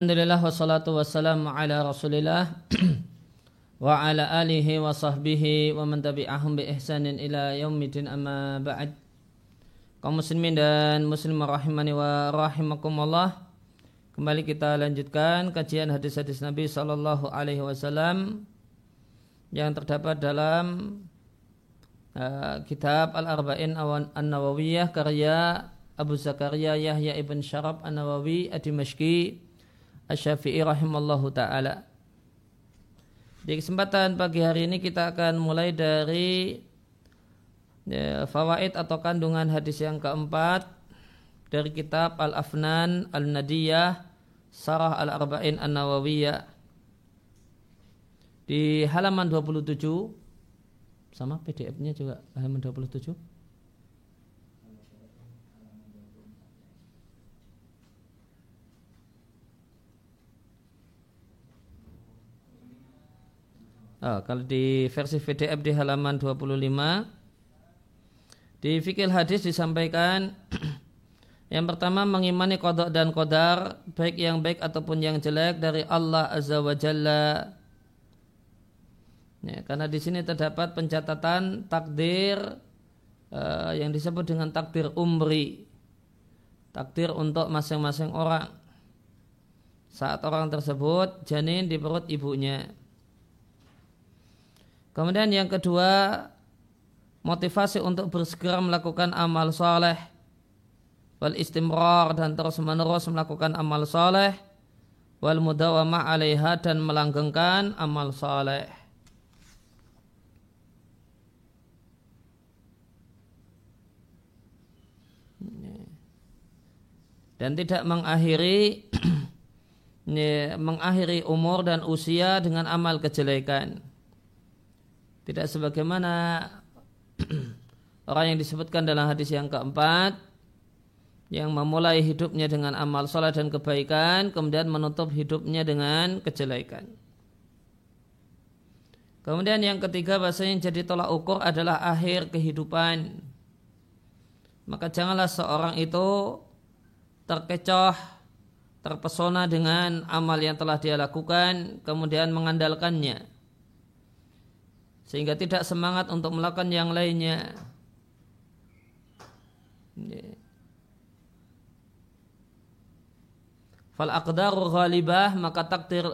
Alhamdulillah wassalatu wassalamu ala rasulillah wa ala alihi wa sahbihi wa man tabi'ahum bi ihsanin ila yaumidin amma ba'd. Kaum muslimin dan muslimah rahimani wa rahimakumullah kembali kita lanjutkan kajian hadis-hadis Nabi sallallahu alaihi wasallam yang terdapat dalam uh, kitab Al-Arba'in An-Nawawiyah karya Abu Zakaria Yahya ibn Syarab An-Nawawi Ad-Dimashqi Asy-Syafi'i rahimallahu taala. Di kesempatan pagi hari ini kita akan mulai dari ya, fawaid atau kandungan hadis yang keempat dari kitab Al-Afnan Al-Nadiyah Sarah Al-Arba'in An-Nawawiyah di halaman 27 sama PDF-nya juga halaman 27 Oh, kalau di versi PDF di halaman 25 di fikih hadis disampaikan yang pertama mengimani kodok dan kodar baik yang baik ataupun yang jelek dari Allah Azza wa Jalla. Ya, karena di sini terdapat pencatatan takdir uh, yang disebut dengan takdir umri. Takdir untuk masing-masing orang. Saat orang tersebut janin di perut ibunya. Kemudian yang kedua, motivasi untuk bersegera melakukan amal soleh, wal istimrar dan terus menerus melakukan amal soleh, wal mudawamah alaiha dan melanggengkan amal soleh. Dan tidak mengakhiri mengakhiri umur dan usia dengan amal kejelekan. Tidak sebagaimana orang yang disebutkan dalam hadis yang keempat yang memulai hidupnya dengan amal salat dan kebaikan kemudian menutup hidupnya dengan kejelekan. Kemudian yang ketiga bahasanya jadi tolak ukur adalah akhir kehidupan. Maka janganlah seorang itu terkecoh, terpesona dengan amal yang telah dia lakukan, kemudian mengandalkannya sehingga tidak semangat untuk melakukan yang lainnya. Fal aqdaru ghalibah maka takdir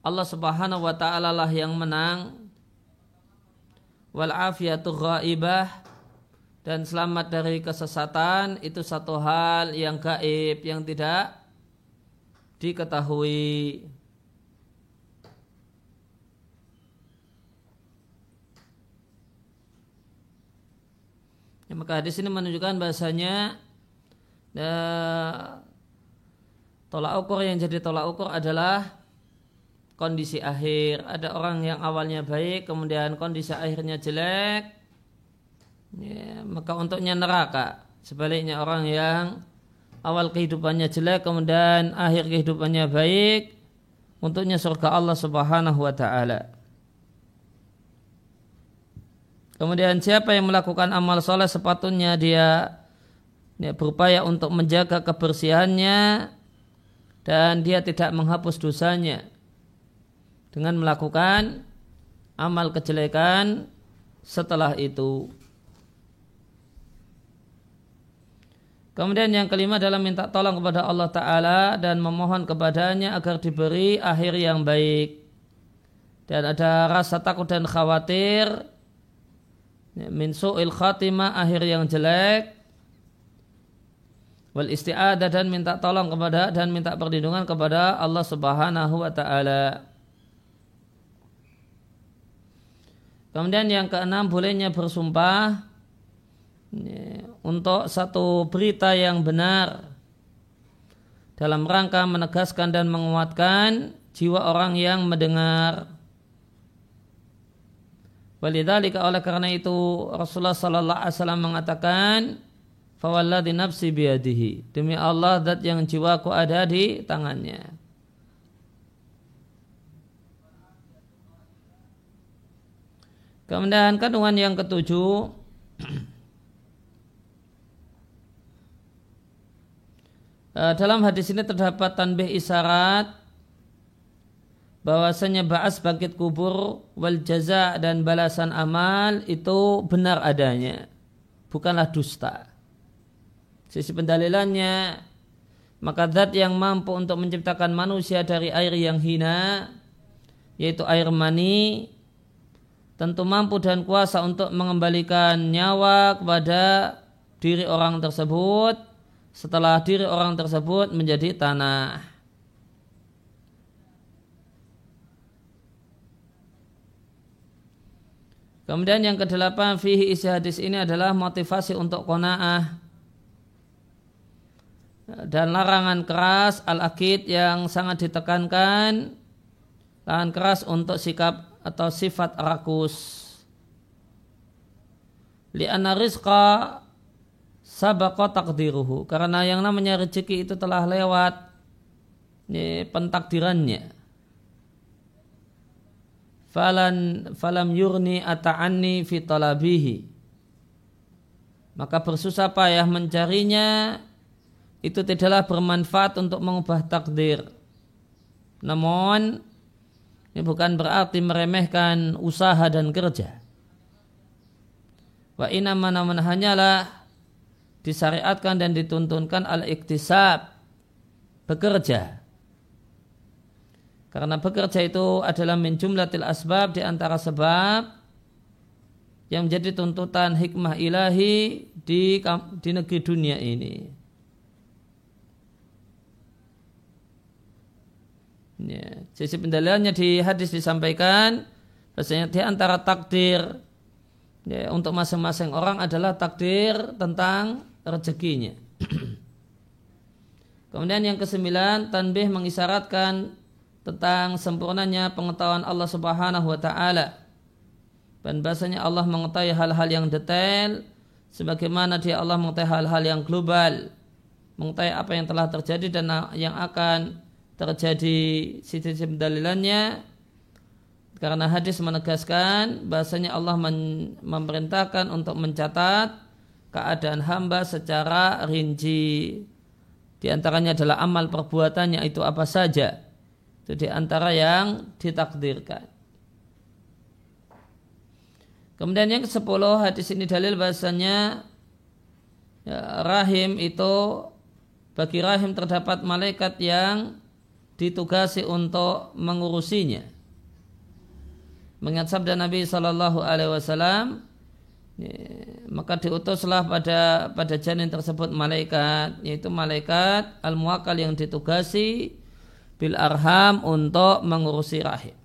Allah Subhanahu wa taala lah yang menang. Wal afiyatu ghaibah dan selamat dari kesesatan itu satu hal yang gaib yang tidak diketahui. Ya, maka hadis ini menunjukkan bahasanya ya, tolak ukur yang jadi tolak ukur adalah kondisi akhir. Ada orang yang awalnya baik, kemudian kondisi akhirnya jelek, ya, maka untuknya neraka. Sebaliknya orang yang awal kehidupannya jelek, kemudian akhir kehidupannya baik, untuknya surga Allah Subhanahu wa Ta'ala. Kemudian siapa yang melakukan amal soleh sepatutnya dia, dia berupaya untuk menjaga kebersihannya dan dia tidak menghapus dosanya dengan melakukan amal kejelekan setelah itu. Kemudian yang kelima adalah minta tolong kepada Allah Ta'ala dan memohon kepadanya agar diberi akhir yang baik. Dan ada rasa takut dan khawatir min su'il khatimah akhir yang jelek wal isti'adah dan minta tolong kepada dan minta perlindungan kepada Allah Subhanahu wa taala. Kemudian yang keenam bolehnya bersumpah ya, untuk satu berita yang benar dalam rangka menegaskan dan menguatkan jiwa orang yang mendengar. Walidhalika oleh karena itu Rasulullah sallallahu alaihi wasallam mengatakan fawalladhi nafsi biyadihi demi Allah zat yang jiwaku ada di tangannya. Kemudian kandungan yang ketujuh eh, dalam hadis ini terdapat tanbih isyarat bahwasanya ba'as bangkit kubur wal jaza dan balasan amal itu benar adanya bukanlah dusta sisi pendalilannya maka zat yang mampu untuk menciptakan manusia dari air yang hina yaitu air mani tentu mampu dan kuasa untuk mengembalikan nyawa kepada diri orang tersebut setelah diri orang tersebut menjadi tanah. Kemudian yang kedelapan fihi isi hadis ini adalah motivasi untuk kona'ah dan larangan keras al-akid yang sangat ditekankan larangan keras untuk sikap atau sifat rakus. Li'anna rizqa sabaqa takdiruhu karena yang namanya rezeki itu telah lewat ini pentakdirannya falan falam yurni ata'anni fi talabihi. Maka bersusah payah mencarinya itu tidaklah bermanfaat untuk mengubah takdir. Namun ini bukan berarti meremehkan usaha dan kerja. Wa inama namun hanyalah disyariatkan dan dituntunkan al-iktisab bekerja karena bekerja itu adalah min jumlatil asbab di antara sebab yang menjadi tuntutan hikmah ilahi di di negeri dunia ini. Ya, sisi pendalilannya di hadis disampaikan bahasanya di antara takdir ya, untuk masing-masing orang adalah takdir tentang rezekinya. Kemudian yang kesembilan, tanbih mengisyaratkan tentang sempurnanya pengetahuan Allah Subhanahu wa taala. Dan bahasanya Allah mengetahui hal-hal yang detail sebagaimana dia Allah mengetahui hal-hal yang global, mengetahui apa yang telah terjadi dan yang akan terjadi sisi-sisi dalilannya karena hadis menegaskan bahasanya Allah memerintahkan untuk mencatat keadaan hamba secara rinci. Di antaranya adalah amal perbuatannya itu apa saja. Itu di antara yang ditakdirkan. Kemudian yang ke-10 hadis ini dalil bahasanya ya, rahim itu bagi rahim terdapat malaikat yang ditugasi untuk mengurusinya. Mengingat sabda Nabi Shallallahu Alaihi Wasallam, maka diutuslah pada pada janin tersebut malaikat yaitu malaikat al muakal yang ditugasi bil arham untuk mengurusi rahim.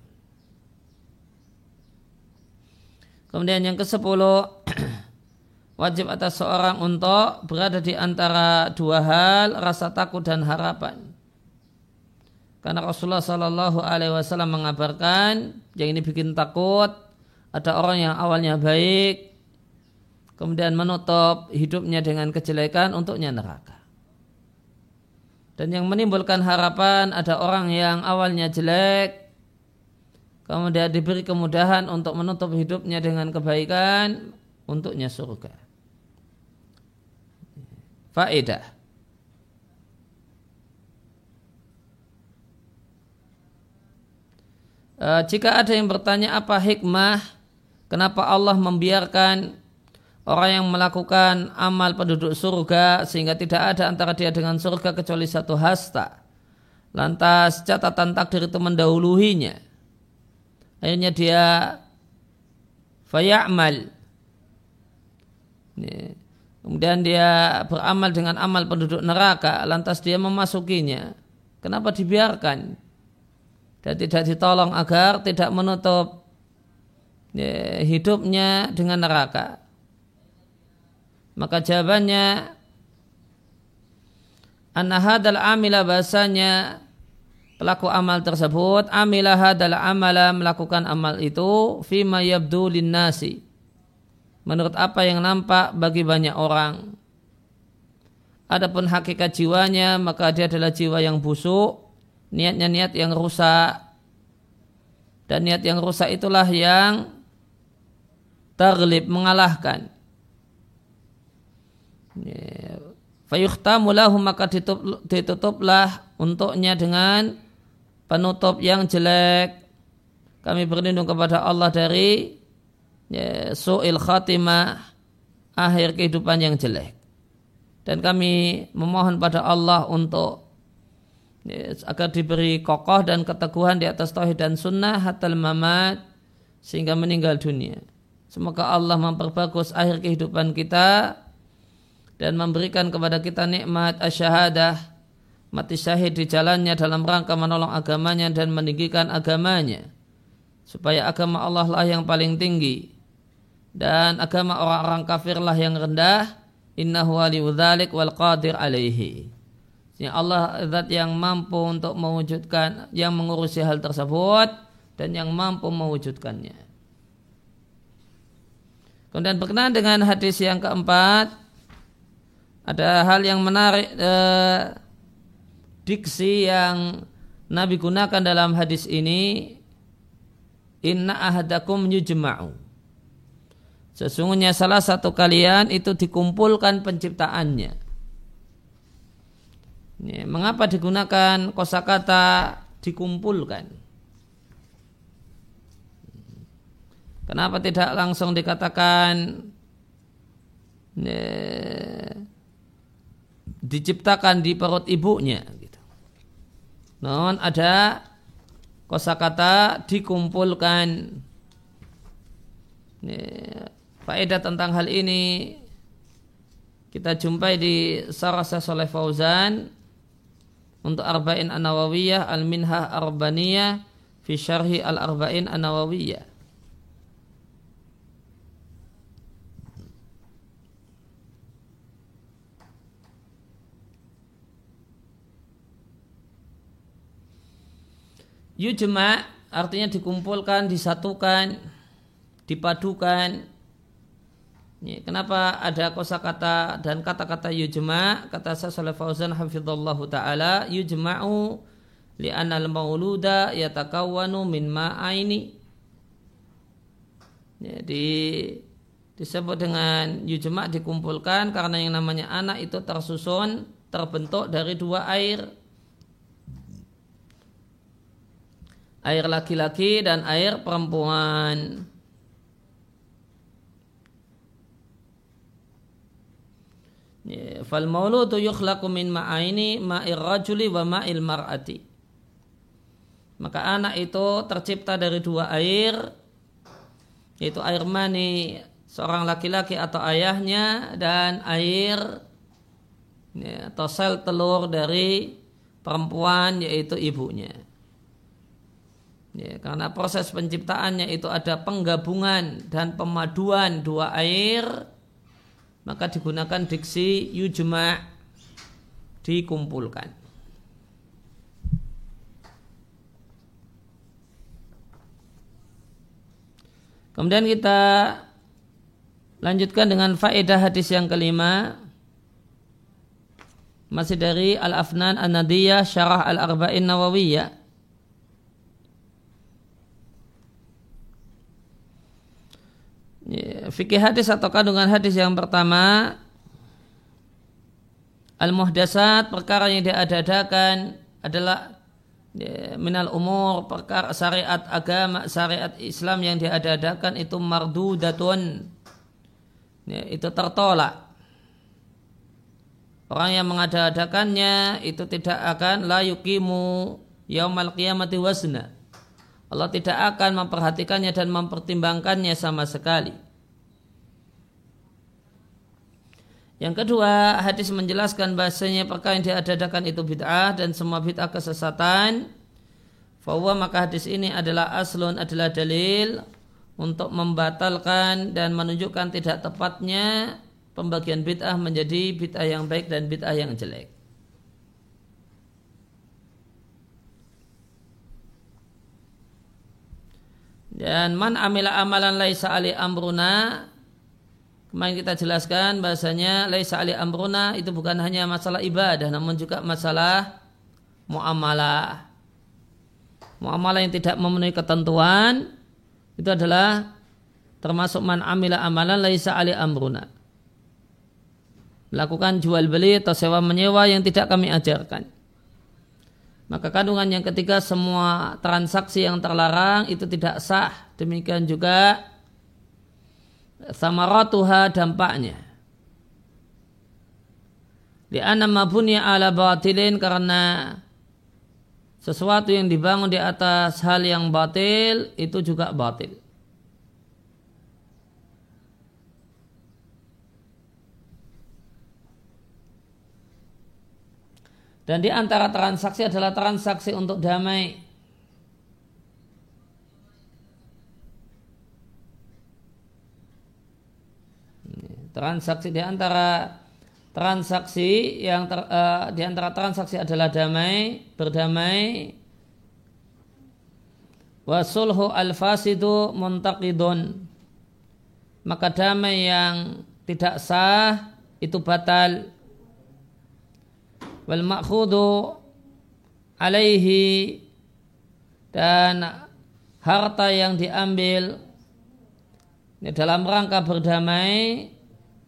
Kemudian yang ke sepuluh wajib atas seorang untuk berada di antara dua hal rasa takut dan harapan. Karena Rasulullah Shallallahu Alaihi Wasallam mengabarkan yang ini bikin takut ada orang yang awalnya baik kemudian menutup hidupnya dengan kejelekan untuknya neraka. Dan yang menimbulkan harapan ada orang yang awalnya jelek, kemudian diberi kemudahan untuk menutup hidupnya dengan kebaikan, untuknya surga. Faedah. E, jika ada yang bertanya apa hikmah, kenapa Allah membiarkan orang yang melakukan amal penduduk surga sehingga tidak ada antara dia dengan surga kecuali satu hasta. Lantas catatan takdir itu mendahuluinya. Akhirnya dia fayamal. Kemudian dia beramal dengan amal penduduk neraka, lantas dia memasukinya. Kenapa dibiarkan? Dan tidak ditolong agar tidak menutup hidupnya dengan neraka. Maka jawabannya anna hadal amila bahasanya pelaku amal tersebut amila hadal amala melakukan amal itu fima yabdu nasi menurut apa yang nampak bagi banyak orang. Adapun hakikat jiwanya maka dia adalah jiwa yang busuk niatnya niat yang rusak. Dan niat yang rusak itulah yang terlip mengalahkan Fayukhtamu lahu maka ditutup, ditutuplah untuknya dengan penutup yang jelek. Kami berlindung kepada Allah dari ya, su'il khatimah akhir kehidupan yang jelek. Dan kami memohon pada Allah untuk ya, agar diberi kokoh dan keteguhan di atas tauhid dan sunnah hatal mamat sehingga meninggal dunia. Semoga Allah memperbagus akhir kehidupan kita dan memberikan kepada kita nikmat asyahadah mati syahid di jalannya dalam rangka menolong agamanya dan meninggikan agamanya. Supaya agama Allah lah yang paling tinggi. Dan agama orang-orang kafir lah yang rendah. Innahu waliyudzalik wal alaihi. Ya Allah zat yang mampu untuk mewujudkan yang mengurusi hal tersebut dan yang mampu mewujudkannya. Kemudian berkenaan dengan hadis yang keempat ada hal yang menarik eh, diksi yang Nabi gunakan dalam hadis ini inna ahadakum yujma'u. Sesungguhnya salah satu kalian itu dikumpulkan penciptaannya. Ini, mengapa digunakan kosakata dikumpulkan? Kenapa tidak langsung dikatakan diciptakan di perut ibunya namun ada kosakata dikumpulkan. Ini, faedah tentang hal ini kita jumpai di Sarasa Soleh Fauzan untuk Arba'in An-Nawawiyah Al-Minhah Arbaniyah fi Al-Arba'in An-Nawawiyah. Yujma artinya dikumpulkan, disatukan, dipadukan. Kenapa ada kosakata dan kata-kata yujma? Kata Salih Fauzan hafizallahu taala, yujma'u li'anna al-mauluda yatakawwanu min ma'aini. Jadi disebut dengan yujma dikumpulkan karena yang namanya anak itu tersusun terbentuk dari dua air air laki-laki dan air perempuan. Fal mauludu yukhlaqu min ma'aini ma'ir rajuli wa ma'il mar'ati. Maka anak itu tercipta dari dua air yaitu air mani seorang laki-laki atau ayahnya dan air ya, atau sel telur dari perempuan yaitu ibunya. Ya, karena proses penciptaannya itu ada penggabungan dan pemaduan dua air, maka digunakan diksi yujma dikumpulkan. Kemudian kita lanjutkan dengan faedah hadis yang kelima. Masih dari Al-Afnan An-Nadiyah Syarah Al-Arba'in Nawawiyah Ya, fikih hadis atau kandungan hadis yang pertama al-muhdasat perkara yang diadakan adalah ya, minal umur perkara syariat agama syariat Islam yang diadakan itu mardudatun. Ya, itu tertolak. Orang yang mengadakannya itu tidak akan la yukimu yaumal qiyamati wasna Allah tidak akan memperhatikannya dan mempertimbangkannya sama sekali. Yang kedua, hadis menjelaskan bahasanya perkara yang diadakan itu bid'ah dan semua bid'ah kesesatan. Bahwa maka hadis ini adalah aslun adalah dalil untuk membatalkan dan menunjukkan tidak tepatnya pembagian bid'ah menjadi bid'ah yang baik dan bid'ah yang jelek. Dan man amila amalan laisa ali amruna Kemarin kita jelaskan bahasanya laisa ali amruna itu bukan hanya masalah ibadah namun juga masalah muamalah. Muamalah yang tidak memenuhi ketentuan itu adalah termasuk man amila amalan laisa ali amruna. Melakukan jual beli atau sewa menyewa yang tidak kami ajarkan. Maka kandungan yang ketiga semua transaksi yang terlarang itu tidak sah. Demikian juga samaratuha dampaknya. Di anam mabunya ala batilin karena sesuatu yang dibangun di atas hal yang batil itu juga batil. Dan di antara transaksi adalah transaksi untuk damai. Transaksi di antara transaksi yang ter, uh, di antara transaksi adalah damai, berdamai. Wasulhu al-fasidu muntaqidun. Maka damai yang tidak sah itu batal wal ma'khudu alaihi dan harta yang diambil. Dalam rangka berdamai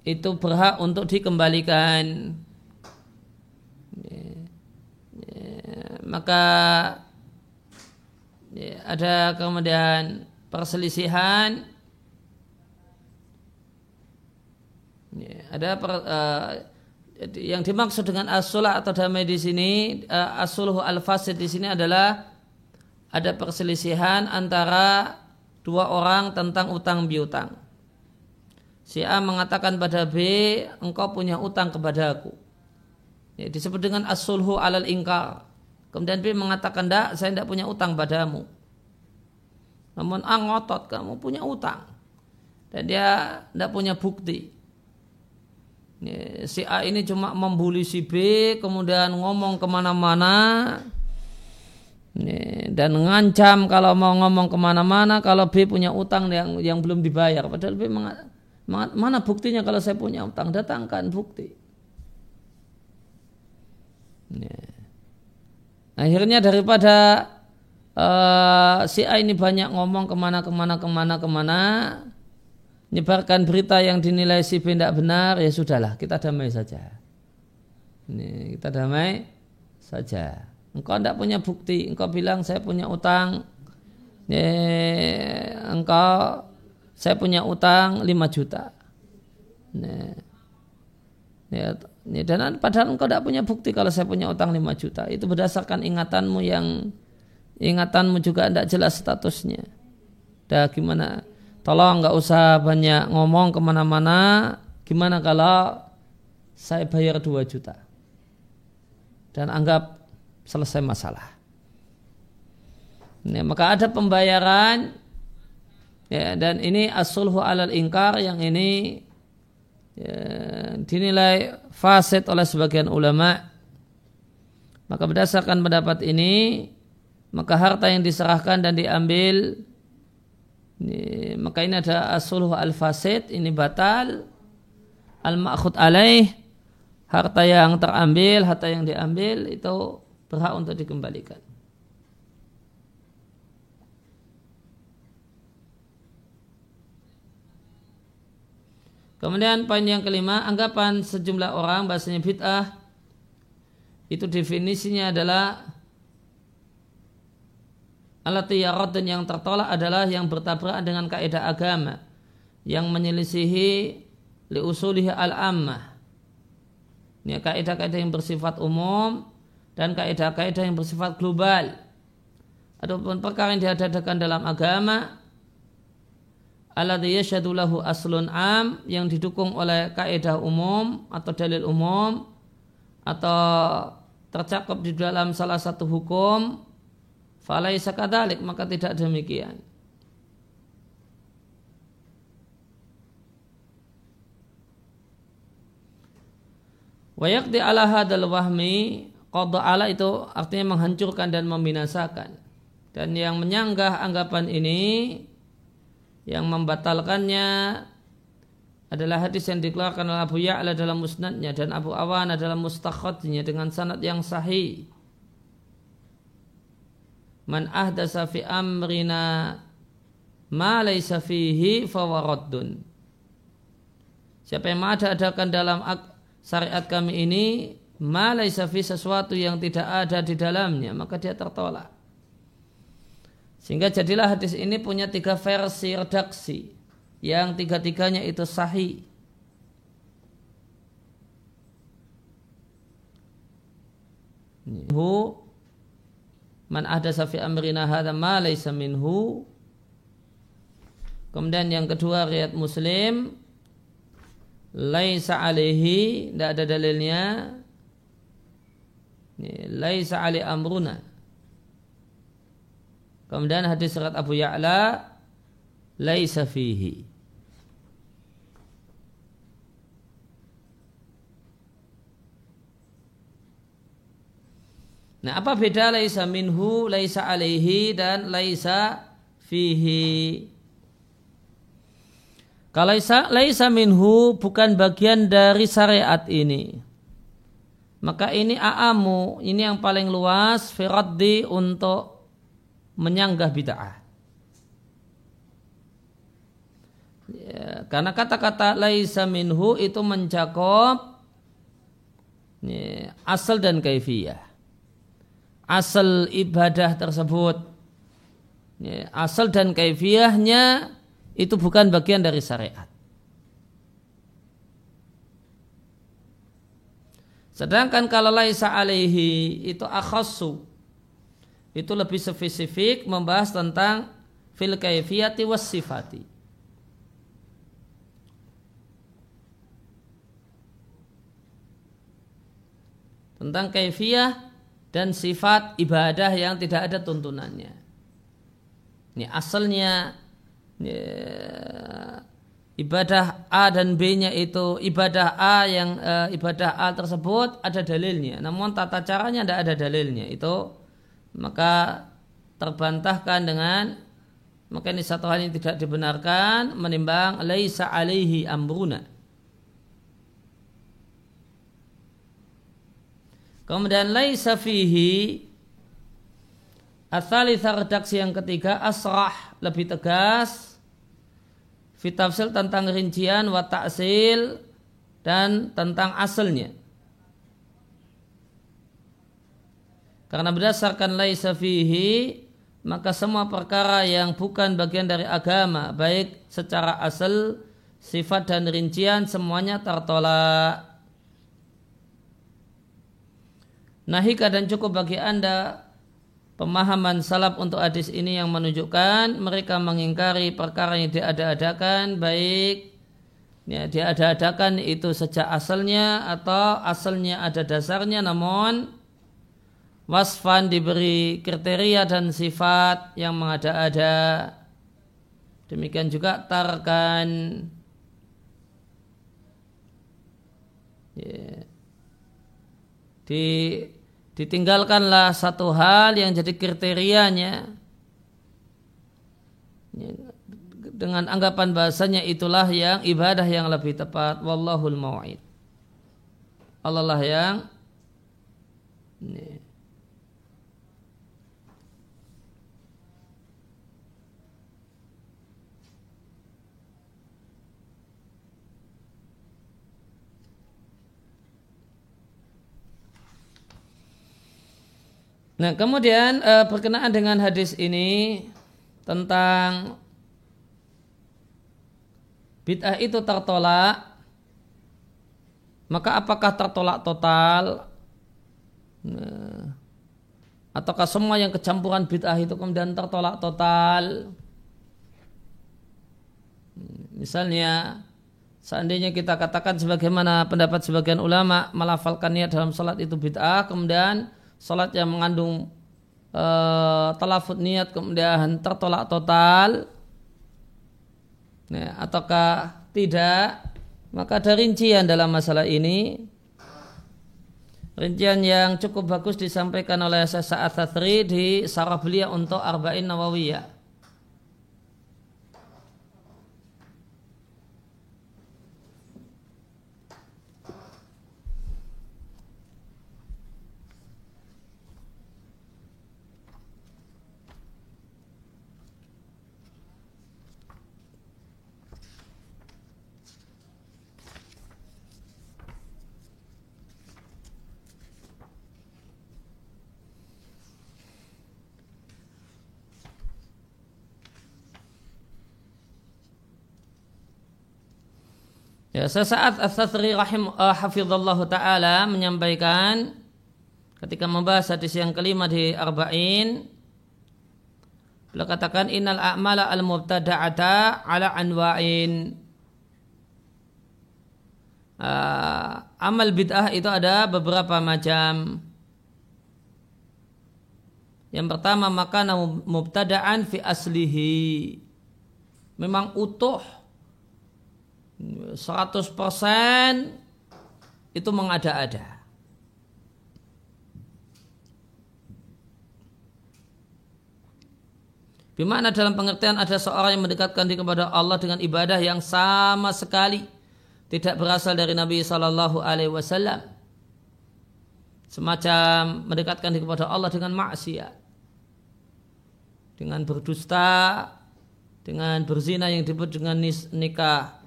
itu berhak untuk dikembalikan. Maka ada kemudian perselisihan. Ada per, uh, yang dimaksud dengan as-sulah atau damai di sini uh, as-sulhu al-fasid di sini adalah ada perselisihan antara dua orang tentang utang piutang. Si A mengatakan pada B, engkau punya utang kepada aku. Ya, disebut dengan as-sulhu alal ingkar. Kemudian B mengatakan, tidak, saya tidak punya utang padamu. Namun A ngotot, kamu punya utang. Dan dia tidak punya bukti si A ini cuma membuli si B, kemudian ngomong ke mana-mana, dan ngancam kalau mau ngomong ke mana-mana, kalau B punya utang yang yang belum dibayar. Padahal B mana buktinya kalau saya punya utang? Datangkan bukti. Akhirnya daripada uh, si A ini banyak ngomong ke mana ke mana ke mana ke mana, menyebarkan berita yang dinilai si B tidak benar, ya sudahlah, kita damai saja. Ini kita damai saja. Engkau tidak punya bukti, engkau bilang saya punya utang, ya, engkau saya punya utang 5 juta. Ya, ya, dan padahal engkau tidak punya bukti kalau saya punya utang 5 juta. Itu berdasarkan ingatanmu yang ingatanmu juga tidak jelas statusnya. Dah gimana? Tolong nggak usah banyak ngomong ke mana-mana. Gimana kalau saya bayar 2 juta? Dan anggap selesai masalah. Ya, maka ada pembayaran ya, dan ini asulhu alal ingkar yang ini ya, dinilai fasid oleh sebagian ulama. Maka berdasarkan pendapat ini maka harta yang diserahkan dan diambil ini, maka ini ada asuluh al-fasid, ini batal. Al-ma'khud alaih, harta yang terambil, harta yang diambil itu berhak untuk dikembalikan. Kemudian poin yang kelima, anggapan sejumlah orang bahasanya bid'ah itu definisinya adalah Alati dan yang tertolak adalah yang bertabrakan dengan kaidah agama yang menyelisihi li usulihi al-ammah. Ini kaidah-kaidah yang bersifat umum dan kaidah-kaidah yang bersifat global. Adapun perkara yang diadakan dalam agama alladhi yashhadu lahu aslun am yang didukung oleh kaidah umum atau dalil umum atau tercakup di dalam salah satu hukum Falaisa kadalik maka tidak demikian. Wayakti ala hadal wahmi Qadha ala itu artinya menghancurkan dan membinasakan. Dan yang menyanggah anggapan ini yang membatalkannya adalah hadis yang dikeluarkan oleh Abu Ya'la dalam musnadnya dan Abu Awana dalam mustakhadnya dengan sanad yang sahih man ahdasa fi amrina ma laysa fihi fawaraddun. Siapa yang ada-adakan dalam syariat kami ini malaisa fi sesuatu yang tidak ada di dalamnya maka dia tertolak. Sehingga jadilah hadis ini punya tiga versi redaksi. Yang tiga-tiganya itu sahih. Hu man ada safi amrina hadha ma laysa minhu. Kemudian yang kedua riat muslim laisa alaihi tidak ada dalilnya. Laisa ali amruna. Kemudian hadis surat Abu Ya'la laisa fihi Nah, apa beda laisa minhu, laisa alaihi dan laisa fihi? Kalau laisa, laisa minhu bukan bagian dari syariat ini. Maka ini a'amu, ini yang paling luas firaddi untuk menyanggah bid'ah. Ya, karena kata-kata laisa minhu itu mencakup ya, asal dan kaifiyah. Asal ibadah tersebut, ya, asal dan kaifiyahnya itu bukan bagian dari syariat. Sedangkan kalau laisa alaihi itu akhassu itu lebih spesifik membahas tentang fil kaifiyati was sifati. Tentang kaifiyah dan sifat ibadah yang tidak ada tuntunannya. Ini asalnya ya, ibadah A dan B-nya itu ibadah A yang e, ibadah A tersebut ada dalilnya, namun tata caranya tidak ada dalilnya. Itu maka terbantahkan dengan maka ini satu hal yang tidak dibenarkan menimbang laisa alaihi amruna. Kemudian laisa fihi Asali redaksi yang ketiga asrah lebih tegas fitafsil tentang rincian wa ta'sil dan tentang asalnya. Karena berdasarkan laisa fihi maka semua perkara yang bukan bagian dari agama baik secara asal sifat dan rincian semuanya tertolak. Nahika dan cukup bagi anda pemahaman salaf untuk hadis ini yang menunjukkan mereka mengingkari perkara yang diada-adakan baik ya, diada-adakan itu sejak asalnya atau asalnya ada dasarnya namun wasfan diberi kriteria dan sifat yang mengada-ada. Demikian juga tarkan. Ya, di ditinggalkanlah satu hal yang jadi kriterianya. Dengan anggapan bahasanya itulah yang ibadah yang lebih tepat. Wallahul mau'id. Allah lah yang ini, Nah kemudian e, berkenaan dengan hadis ini tentang bid'ah itu tertolak maka apakah tertolak total? Nah, ataukah semua yang kecampuran bid'ah itu kemudian tertolak total? Misalnya seandainya kita katakan sebagaimana pendapat sebagian ulama melafalkan niat dalam salat itu bid'ah kemudian salat yang mengandung uh, talafut niat kemudian tertolak total. Ya, ataukah tidak? Maka ada rincian dalam masalah ini. Rincian yang cukup bagus disampaikan oleh Sa'ad Tathri di sarah beliau untuk Arba'in Nawawiyah Ya, sesaat As-Sathri rahim uh, hafizallahu taala menyampaikan ketika membahas hadis yang kelima di Arba'in beliau katakan innal a'mala al-mubtada'ata ala anwa'in. Uh, amal bid'ah itu ada beberapa macam. Yang pertama maka mubtada'an fi aslihi. Memang utuh 100% itu mengada-ada. Bimana dalam pengertian ada seorang yang mendekatkan diri kepada Allah dengan ibadah yang sama sekali tidak berasal dari Nabi Shallallahu Alaihi Wasallam. Semacam mendekatkan diri kepada Allah dengan maksiat, dengan berdusta, dengan berzina yang disebut dengan nikah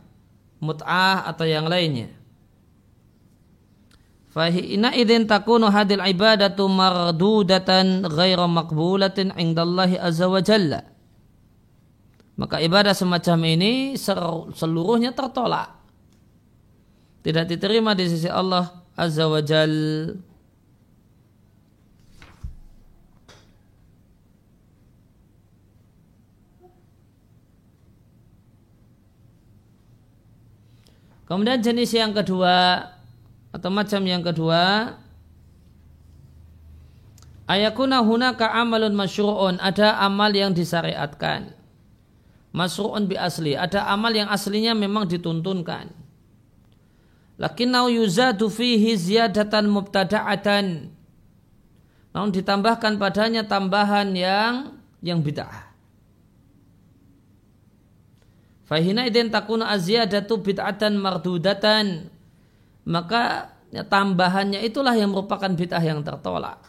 mut'ah atau yang lainnya. Fahina idin takunu hadil ibadatu mardudatan ghaira maqbulatin indallahi azza wa jalla. Maka ibadah semacam ini seluruhnya tertolak. Tidak diterima di sisi Allah azza wa jalla. Kemudian jenis yang kedua atau macam yang kedua ayakuna hunaka amalun masyru'un ada amal yang disyariatkan. Masyru'un bi asli ada amal yang aslinya memang dituntunkan. Lakinnau yuzadu fihi ziyadatan mubtada'atan. Namun ditambahkan padanya tambahan yang yang bid'ah Fahina idin takuna aziyadatu bid'atan mardudatan. Maka ya, tambahannya itulah yang merupakan bid'ah yang tertolak.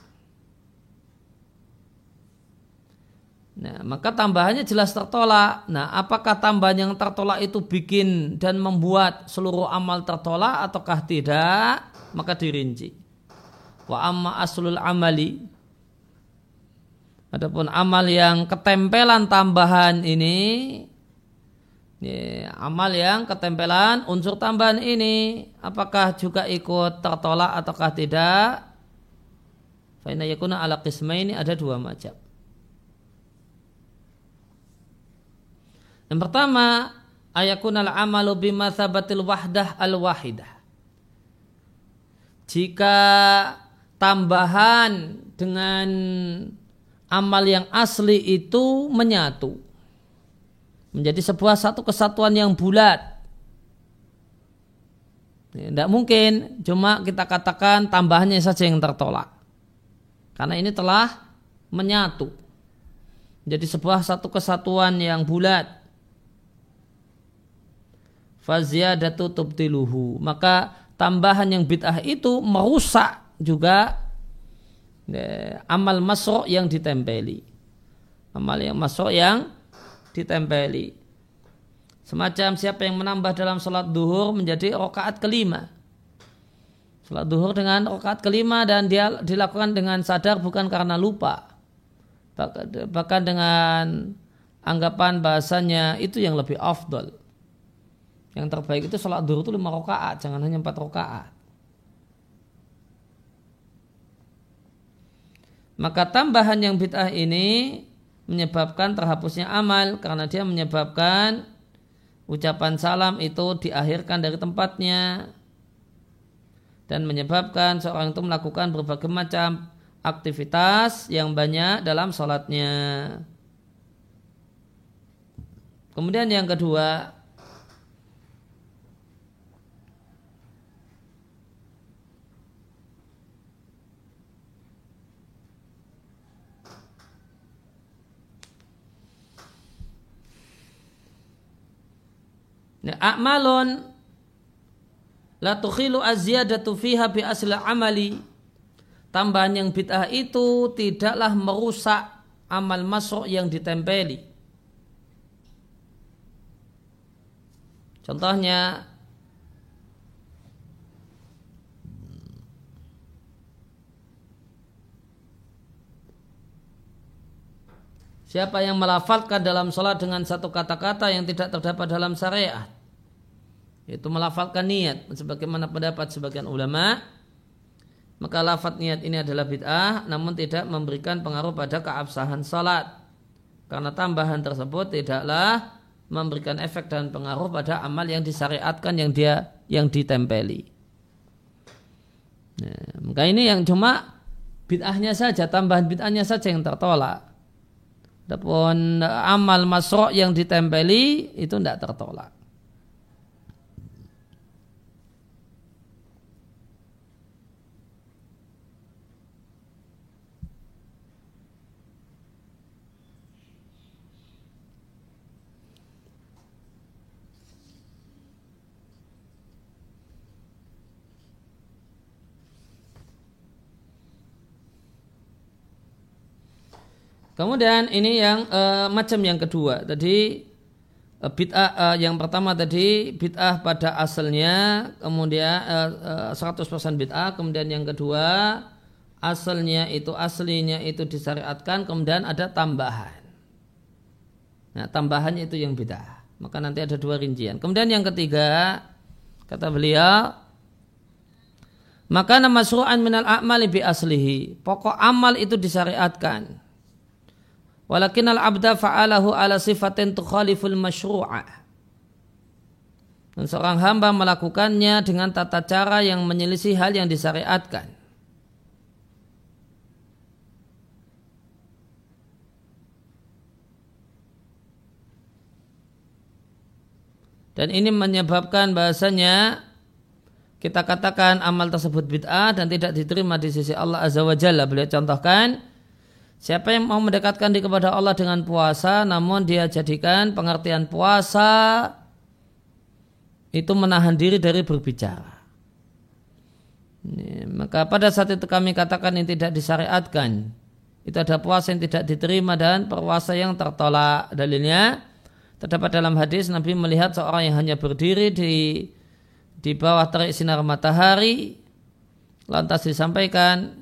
Nah, maka tambahannya jelas tertolak. Nah, apakah tambahan yang tertolak itu bikin dan membuat seluruh amal tertolak ataukah tidak? Maka dirinci. Wa amma aslul amali. Adapun amal yang ketempelan tambahan ini ya, amal yang ketempelan unsur tambahan ini apakah juga ikut tertolak ataukah tidak? Faina yakuna ala ini ada dua macam. Yang pertama ayakun al amalu bimathabatil wahdah al wahidah Jika tambahan dengan amal yang asli itu menyatu menjadi sebuah satu kesatuan yang bulat. Tidak ya, mungkin cuma kita katakan tambahannya saja yang tertolak. Karena ini telah menyatu. Menjadi sebuah satu kesatuan yang bulat. Faziyadatu tubtiluhu. Maka tambahan yang bid'ah itu merusak juga ya, amal masro yang ditempeli. Amal yang masro yang ditempeli. Semacam siapa yang menambah dalam sholat duhur menjadi rokaat kelima. Sholat duhur dengan rokaat kelima dan dia dilakukan dengan sadar bukan karena lupa. Bahkan dengan anggapan bahasanya itu yang lebih afdol. Yang terbaik itu sholat duhur itu lima rokaat, jangan hanya empat rokaat. Maka tambahan yang bid'ah ini menyebabkan terhapusnya amal karena dia menyebabkan ucapan salam itu diakhirkan dari tempatnya dan menyebabkan seorang itu melakukan berbagai macam aktivitas yang banyak dalam sholatnya. Kemudian yang kedua, A'malun la tukhilu aziyadatu fiha bi asli amali. Tambahan yang bid'ah itu tidaklah merusak amal masuk yang ditempeli. Contohnya Siapa yang melafalkan dalam sholat dengan satu kata-kata yang tidak terdapat dalam syariat. yaitu melafalkan niat sebagaimana pendapat sebagian ulama maka lafat niat ini adalah bid'ah namun tidak memberikan pengaruh pada keabsahan salat karena tambahan tersebut tidaklah memberikan efek dan pengaruh pada amal yang disyariatkan yang dia yang ditempeli. Nah, maka ini yang cuma bid'ahnya saja, tambahan bid'ahnya saja yang tertolak. Adapun amal masrok yang ditempeli itu tidak tertolak. Kemudian ini yang uh, macam yang kedua. Tadi uh, bid'ah uh, yang pertama tadi bid'ah pada asalnya, kemudian uh, uh, 100% bid'ah, kemudian yang kedua asalnya itu aslinya itu disyariatkan, kemudian ada tambahan. Nah, tambahannya itu yang bid'ah. Maka nanti ada dua rincian. Kemudian yang ketiga kata beliau maka nama suruhan minal a'mali bi aslihi. Pokok amal itu disyariatkan Walakin al-abda fa'alahu ala sifatin tukhaliful masyru'ah. Dan seorang hamba melakukannya dengan tata cara yang menyelisih hal yang disyariatkan. Dan ini menyebabkan bahasanya kita katakan amal tersebut bid'ah dan tidak diterima di sisi Allah Azza wa Jalla. Beliau contohkan Siapa yang mau mendekatkan diri kepada Allah dengan puasa namun dia jadikan pengertian puasa itu menahan diri dari berbicara. Maka pada saat itu kami katakan ini tidak disyariatkan. Itu ada puasa yang tidak diterima dan puasa yang tertolak. Dalilnya terdapat dalam hadis Nabi melihat seorang yang hanya berdiri di di bawah terik sinar matahari lantas disampaikan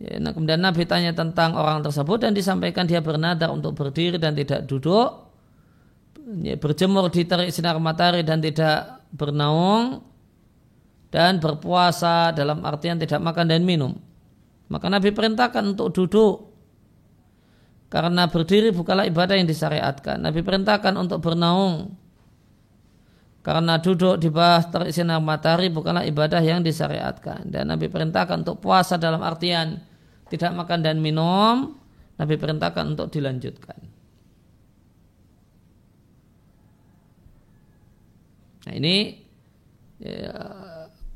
Ya, nah kemudian Nabi tanya tentang orang tersebut dan disampaikan dia bernadar untuk berdiri dan tidak duduk, ya, berjemur di terik sinar matahari dan tidak bernaung, dan berpuasa dalam artian tidak makan dan minum. Maka Nabi perintahkan untuk duduk karena berdiri bukanlah ibadah yang disyariatkan. Nabi perintahkan untuk bernaung karena duduk di bawah terik sinar matahari bukanlah ibadah yang disyariatkan. Dan Nabi perintahkan untuk puasa dalam artian tidak makan dan minum, Nabi perintahkan untuk dilanjutkan. Nah ini ya,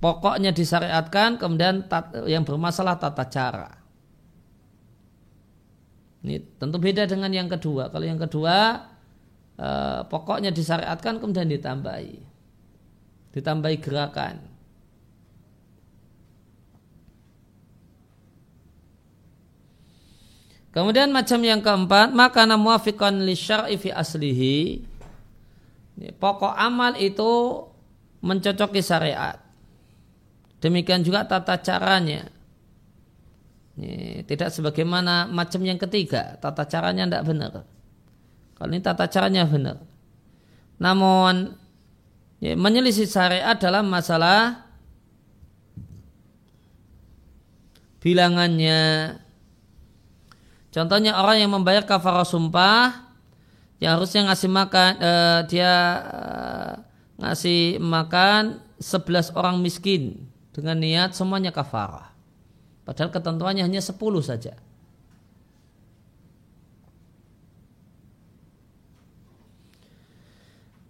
pokoknya disyariatkan, kemudian yang bermasalah tata cara. Ini tentu beda dengan yang kedua. Kalau yang kedua eh, pokoknya disyariatkan kemudian ditambahi, ditambahi gerakan. Kemudian macam yang keempat, maka muafiqan li syar'i fi aslihi. Pokok amal itu mencocoki syariat. Demikian juga tata caranya. Tidak sebagaimana macam yang ketiga, tata caranya tidak benar. Kalau ini tata caranya benar. Namun ya, menyelisih syariat dalam masalah bilangannya, Contohnya orang yang membayar kafarah sumpah yang harusnya ngasih makan eh, dia eh, ngasih makan 11 orang miskin dengan niat semuanya kafarah. Padahal ketentuannya hanya 10 saja.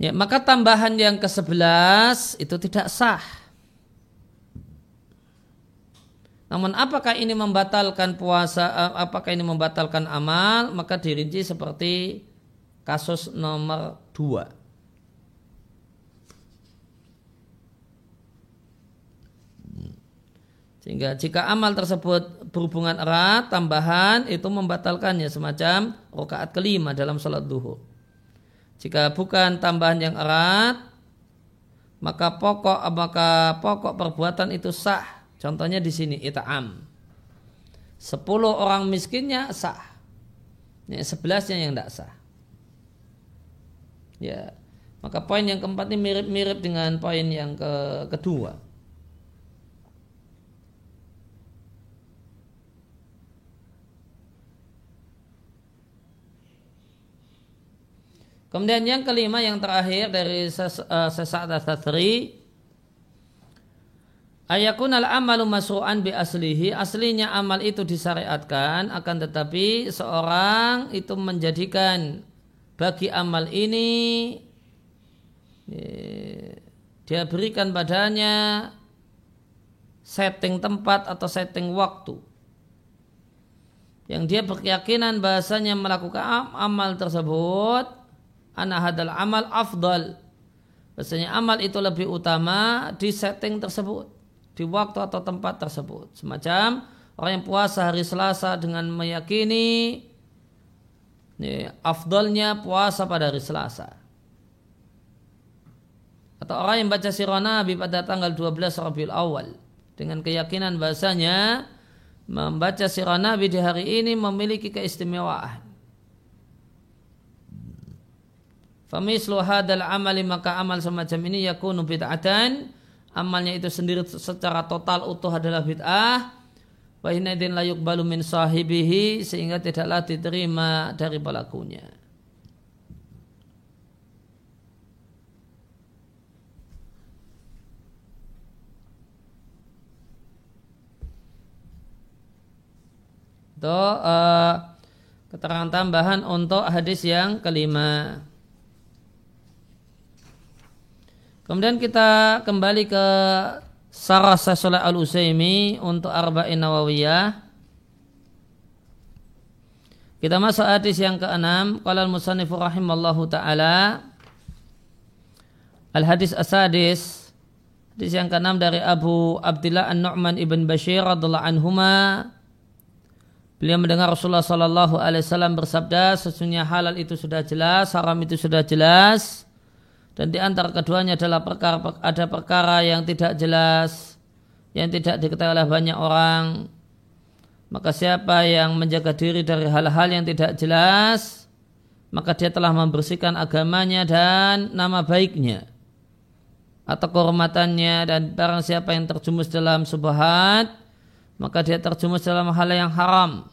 Ya, maka tambahan yang ke-11 itu tidak sah. Namun apakah ini membatalkan puasa, eh, apakah ini membatalkan amal, maka dirinci seperti kasus nomor dua. Sehingga jika amal tersebut berhubungan erat, tambahan itu membatalkannya semacam rakaat kelima dalam sholat duhur. Jika bukan tambahan yang erat, maka pokok maka pokok perbuatan itu sah Contohnya di sini ita'am. Sepuluh orang miskinnya sah. Ya, sebelasnya yang tidak sah. Ya. Maka poin yang keempat ini mirip-mirip dengan poin yang ke kedua. Kemudian yang kelima yang terakhir dari eh, sesaat Ayakun al amalu masru'an bi aslihi Aslinya amal itu disyariatkan Akan tetapi seorang itu menjadikan Bagi amal ini Dia berikan padanya Setting tempat atau setting waktu Yang dia berkeyakinan bahasanya melakukan amal tersebut Ana hadal amal afdal. Biasanya amal itu lebih utama di setting tersebut. Di waktu atau tempat tersebut. Semacam orang yang puasa hari Selasa dengan meyakini ini, afdalnya puasa pada hari Selasa. Atau orang yang baca sirah Nabi pada tanggal 12 Rabiul Awal. Dengan keyakinan bahasanya membaca sirah Nabi di hari ini memiliki keistimewaan. Famislu hadal amali maka amal semacam ini yakunu bid'atan amalnya itu sendiri secara total utuh adalah bid'ah wa hinadin la yuqbalu min sahibihi sehingga tidaklah diterima dari pelakunya. Itu uh, keterangan tambahan untuk hadis yang kelima. Kemudian kita kembali ke Sarah Sasolah Al-Usaimi untuk Arba'in Nawawiyah. Kita masuk hadis yang keenam. Qala al-musannifu rahimallahu ta'ala. Al-hadis asadis. Hadis yang keenam dari Abu Abdullah An-Nu'man ibn Bashir radhiallahu anhuma. Beliau mendengar Rasulullah sallallahu alaihi wasallam bersabda, sesungguhnya halal itu sudah jelas, haram itu sudah jelas dan di antara keduanya adalah perkara ada perkara yang tidak jelas yang tidak diketahui oleh banyak orang. Maka siapa yang menjaga diri dari hal-hal yang tidak jelas maka dia telah membersihkan agamanya dan nama baiknya atau kehormatannya. Dan barang siapa yang terjumus dalam subhat maka dia terjumus dalam hal yang haram.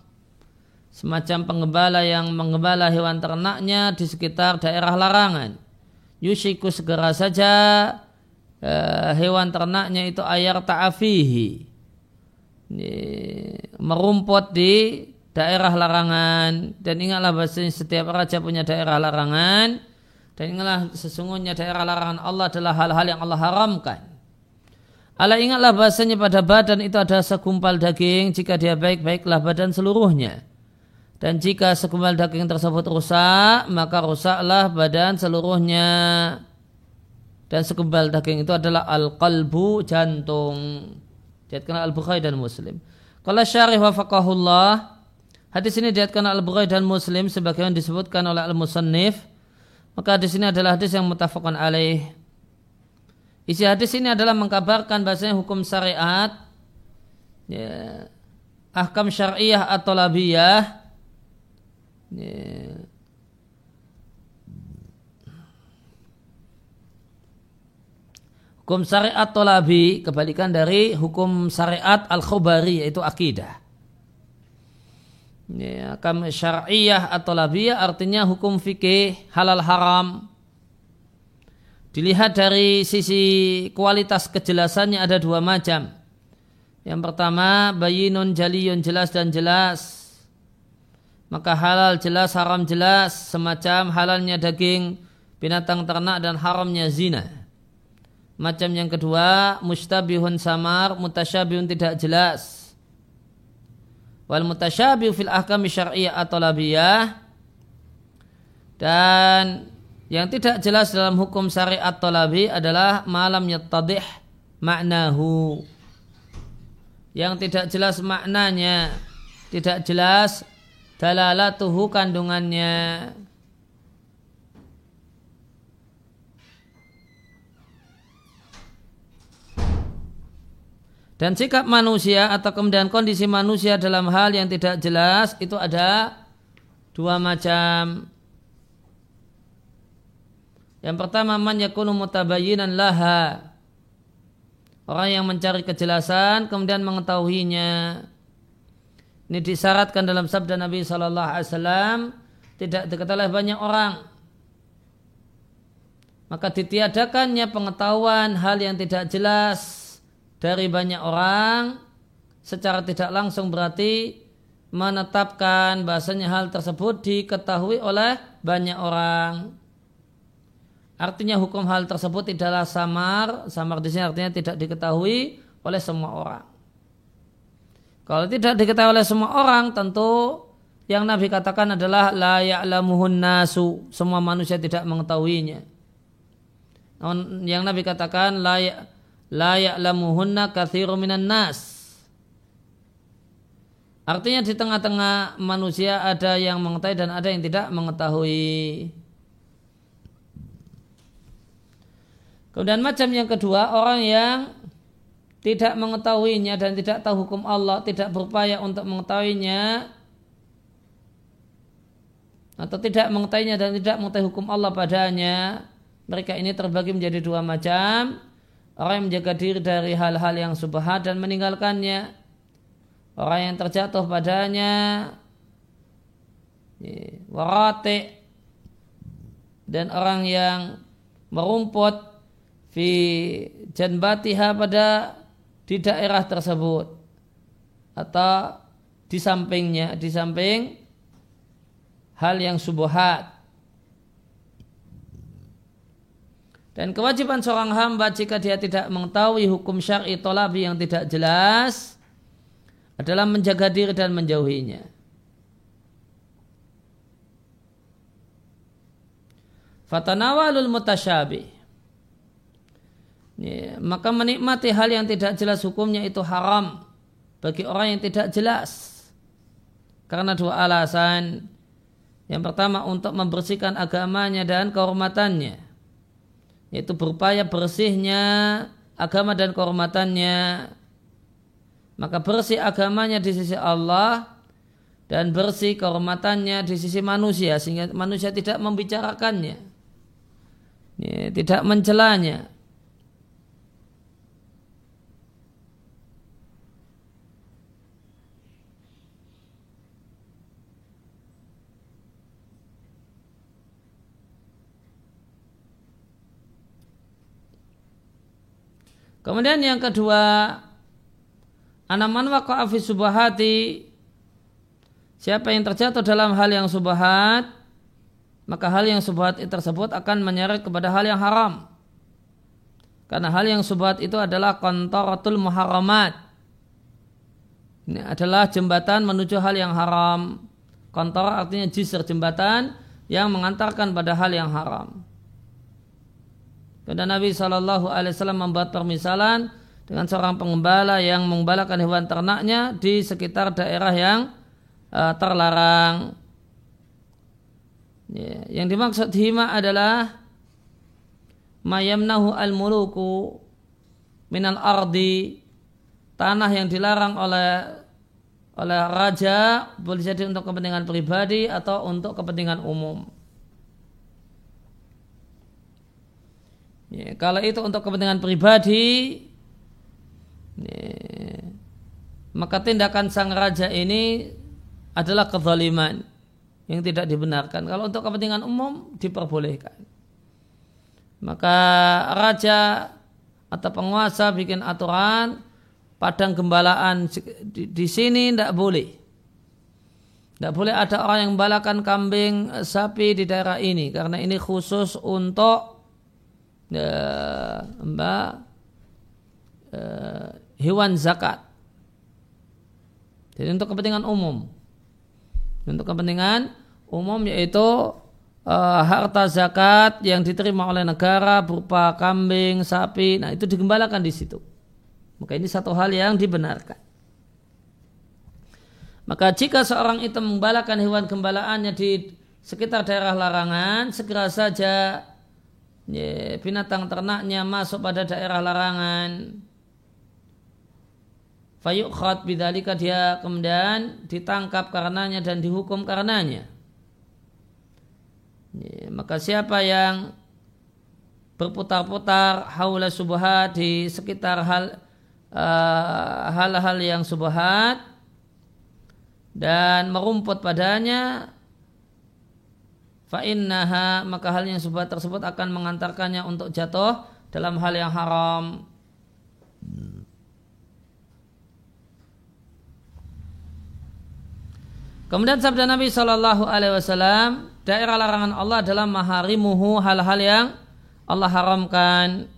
Semacam penggembala yang menggembala hewan ternaknya di sekitar daerah larangan yushiku segera saja uh, hewan ternaknya itu ayar ta'afihi. Merumput di daerah larangan. Dan ingatlah bahasanya setiap raja punya daerah larangan. Dan ingatlah sesungguhnya daerah larangan Allah adalah hal-hal yang Allah haramkan. Allah ingatlah bahasanya pada badan itu ada segumpal daging. Jika dia baik baiklah badan seluruhnya dan jika segumpal daging tersebut rusak, maka rusaklah badan seluruhnya. Dan segumpal daging itu adalah al-qalbu, jantung. Diatkan Al-Bukhari dan Muslim. Kalau syarih wafakahullah, hadis ini diatkan Al-Bukhari dan Muslim sebagaimana disebutkan oleh Al-Musannif. Maka hadis ini adalah hadis yang mutafakan alaih. Isi hadis ini adalah mengkabarkan bahasanya hukum syariat, ya, ahkam syariah atau labiyah, Hukum syariat tolabi kebalikan dari hukum syariat al-khobari yaitu akidah. Ya, kam syariah atau labiyah artinya hukum fikih halal haram. Dilihat dari sisi kualitas kejelasannya ada dua macam. Yang pertama bayinun jaliyun jelas dan jelas maka halal jelas haram jelas semacam halalnya daging binatang ternak dan haramnya zina. Macam yang kedua mustabihun samar mutasyabihun tidak jelas. Wal mutasyabih fil ahkam syar'iyyah atau labiyah dan yang tidak jelas dalam hukum syariat tolabi adalah malam yattadih maknahu yang tidak jelas maknanya tidak jelas dalalatuhu kandungannya Dan sikap manusia atau kemudian kondisi manusia dalam hal yang tidak jelas itu ada dua macam. Yang pertama man yakunu mutabayyinan laha. Orang yang mencari kejelasan kemudian mengetahuinya. Ini disyaratkan dalam sabda Nabi Shallallahu Alaihi Wasallam tidak diketahui banyak orang. Maka ditiadakannya pengetahuan hal yang tidak jelas dari banyak orang secara tidak langsung berarti menetapkan bahasanya hal tersebut diketahui oleh banyak orang. Artinya hukum hal tersebut tidaklah samar, samar di sini artinya tidak diketahui oleh semua orang. Kalau tidak diketahui oleh semua orang, tentu yang Nabi katakan adalah la ya'lamuhun nasu, semua manusia tidak mengetahuinya. Namun yang Nabi katakan la ya, la ya'lamuhunna katsiru minan nas. Artinya di tengah-tengah manusia ada yang mengetahui dan ada yang tidak mengetahui. Kemudian macam yang kedua orang yang tidak mengetahuinya dan tidak tahu hukum Allah, tidak berupaya untuk mengetahuinya atau tidak mengetahuinya dan tidak mengetahui hukum Allah padanya, mereka ini terbagi menjadi dua macam. Orang yang menjaga diri dari hal-hal yang subhat dan meninggalkannya. Orang yang terjatuh padanya. Warate. Dan orang yang merumput fi janbatiha pada di daerah tersebut atau di sampingnya di samping hal yang subuhat Dan kewajiban seorang hamba jika dia tidak mengetahui hukum syar'i tolabi yang tidak jelas adalah menjaga diri dan menjauhinya. Fatanawalul mutasyabi. Ya, maka menikmati hal yang tidak jelas hukumnya itu haram bagi orang yang tidak jelas. Karena dua alasan. Yang pertama untuk membersihkan agamanya dan kehormatannya yaitu berupaya bersihnya agama dan kehormatannya maka bersih agamanya di sisi Allah dan bersih kehormatannya di sisi manusia sehingga manusia tidak membicarakannya ya, tidak mencelanya Kemudian yang kedua, anaman waqa'a fi subahati Siapa yang terjatuh dalam hal yang subahat, maka hal yang subhat tersebut akan menyeret kepada hal yang haram. Karena hal yang subhat itu adalah kontoratul muharamat. Ini adalah jembatan menuju hal yang haram. Kontor artinya jisr jembatan yang mengantarkan pada hal yang haram. Dan Nabi Shallallahu Alaihi Wasallam membuat permisalan dengan seorang pengembala yang mengembalakan hewan ternaknya di sekitar daerah yang uh, terlarang. Ya, yang dimaksud hima adalah mayamnahu al muluku minal ardi tanah yang dilarang oleh oleh raja boleh jadi untuk kepentingan pribadi atau untuk kepentingan umum. Ya, kalau itu untuk kepentingan pribadi, ya, maka tindakan sang raja ini adalah kezaliman yang tidak dibenarkan. Kalau untuk kepentingan umum diperbolehkan. Maka raja atau penguasa bikin aturan padang gembalaan di, di sini tidak boleh. Tidak boleh ada orang yang membalakan kambing sapi di daerah ini karena ini khusus untuk mbak uh, hewan zakat. Jadi untuk kepentingan umum, untuk kepentingan umum yaitu uh, harta zakat yang diterima oleh negara berupa kambing, sapi, nah itu digembalakan di situ. Maka ini satu hal yang dibenarkan. Maka jika seorang itu membalakan hewan gembalaannya di sekitar daerah larangan, segera saja ya, binatang ternaknya masuk pada daerah larangan. Fayukhad bidalika dia kemudian ditangkap karenanya dan dihukum karenanya. Ya, maka siapa yang berputar-putar haula subhat di sekitar hal uh, hal-hal yang subhat dan merumput padanya fa'innaha maka hal yang subhat tersebut akan mengantarkannya untuk jatuh dalam hal yang haram Kemudian sabda Nabi Shallallahu Alaihi Wasallam, daerah larangan Allah adalah maharimuhu hal-hal yang Allah haramkan.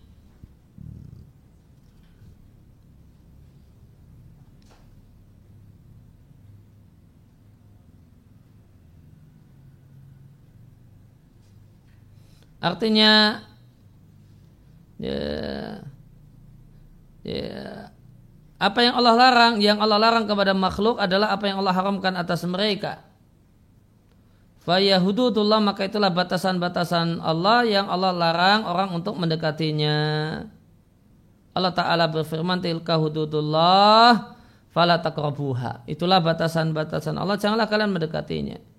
Artinya ya, ya, apa yang Allah larang, yang Allah larang kepada makhluk adalah apa yang Allah haramkan atas mereka. Fayahududullah maka itulah batasan-batasan Allah yang Allah larang orang untuk mendekatinya. Allah Ta'ala berfirman tilka hududullah fala. Itulah batasan-batasan Allah, janganlah kalian mendekatinya.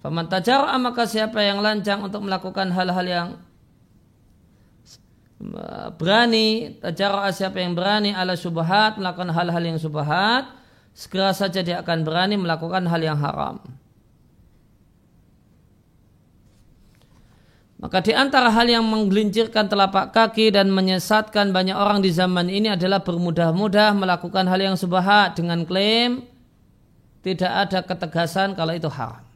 Faman tajara'a maka siapa yang lancang untuk melakukan hal-hal yang berani tajara'a siapa yang berani ala subhat melakukan hal-hal yang subhat segera saja dia akan berani melakukan hal yang haram. Maka di antara hal yang menggelincirkan telapak kaki dan menyesatkan banyak orang di zaman ini adalah bermudah-mudah melakukan hal yang subhat dengan klaim tidak ada ketegasan kalau itu haram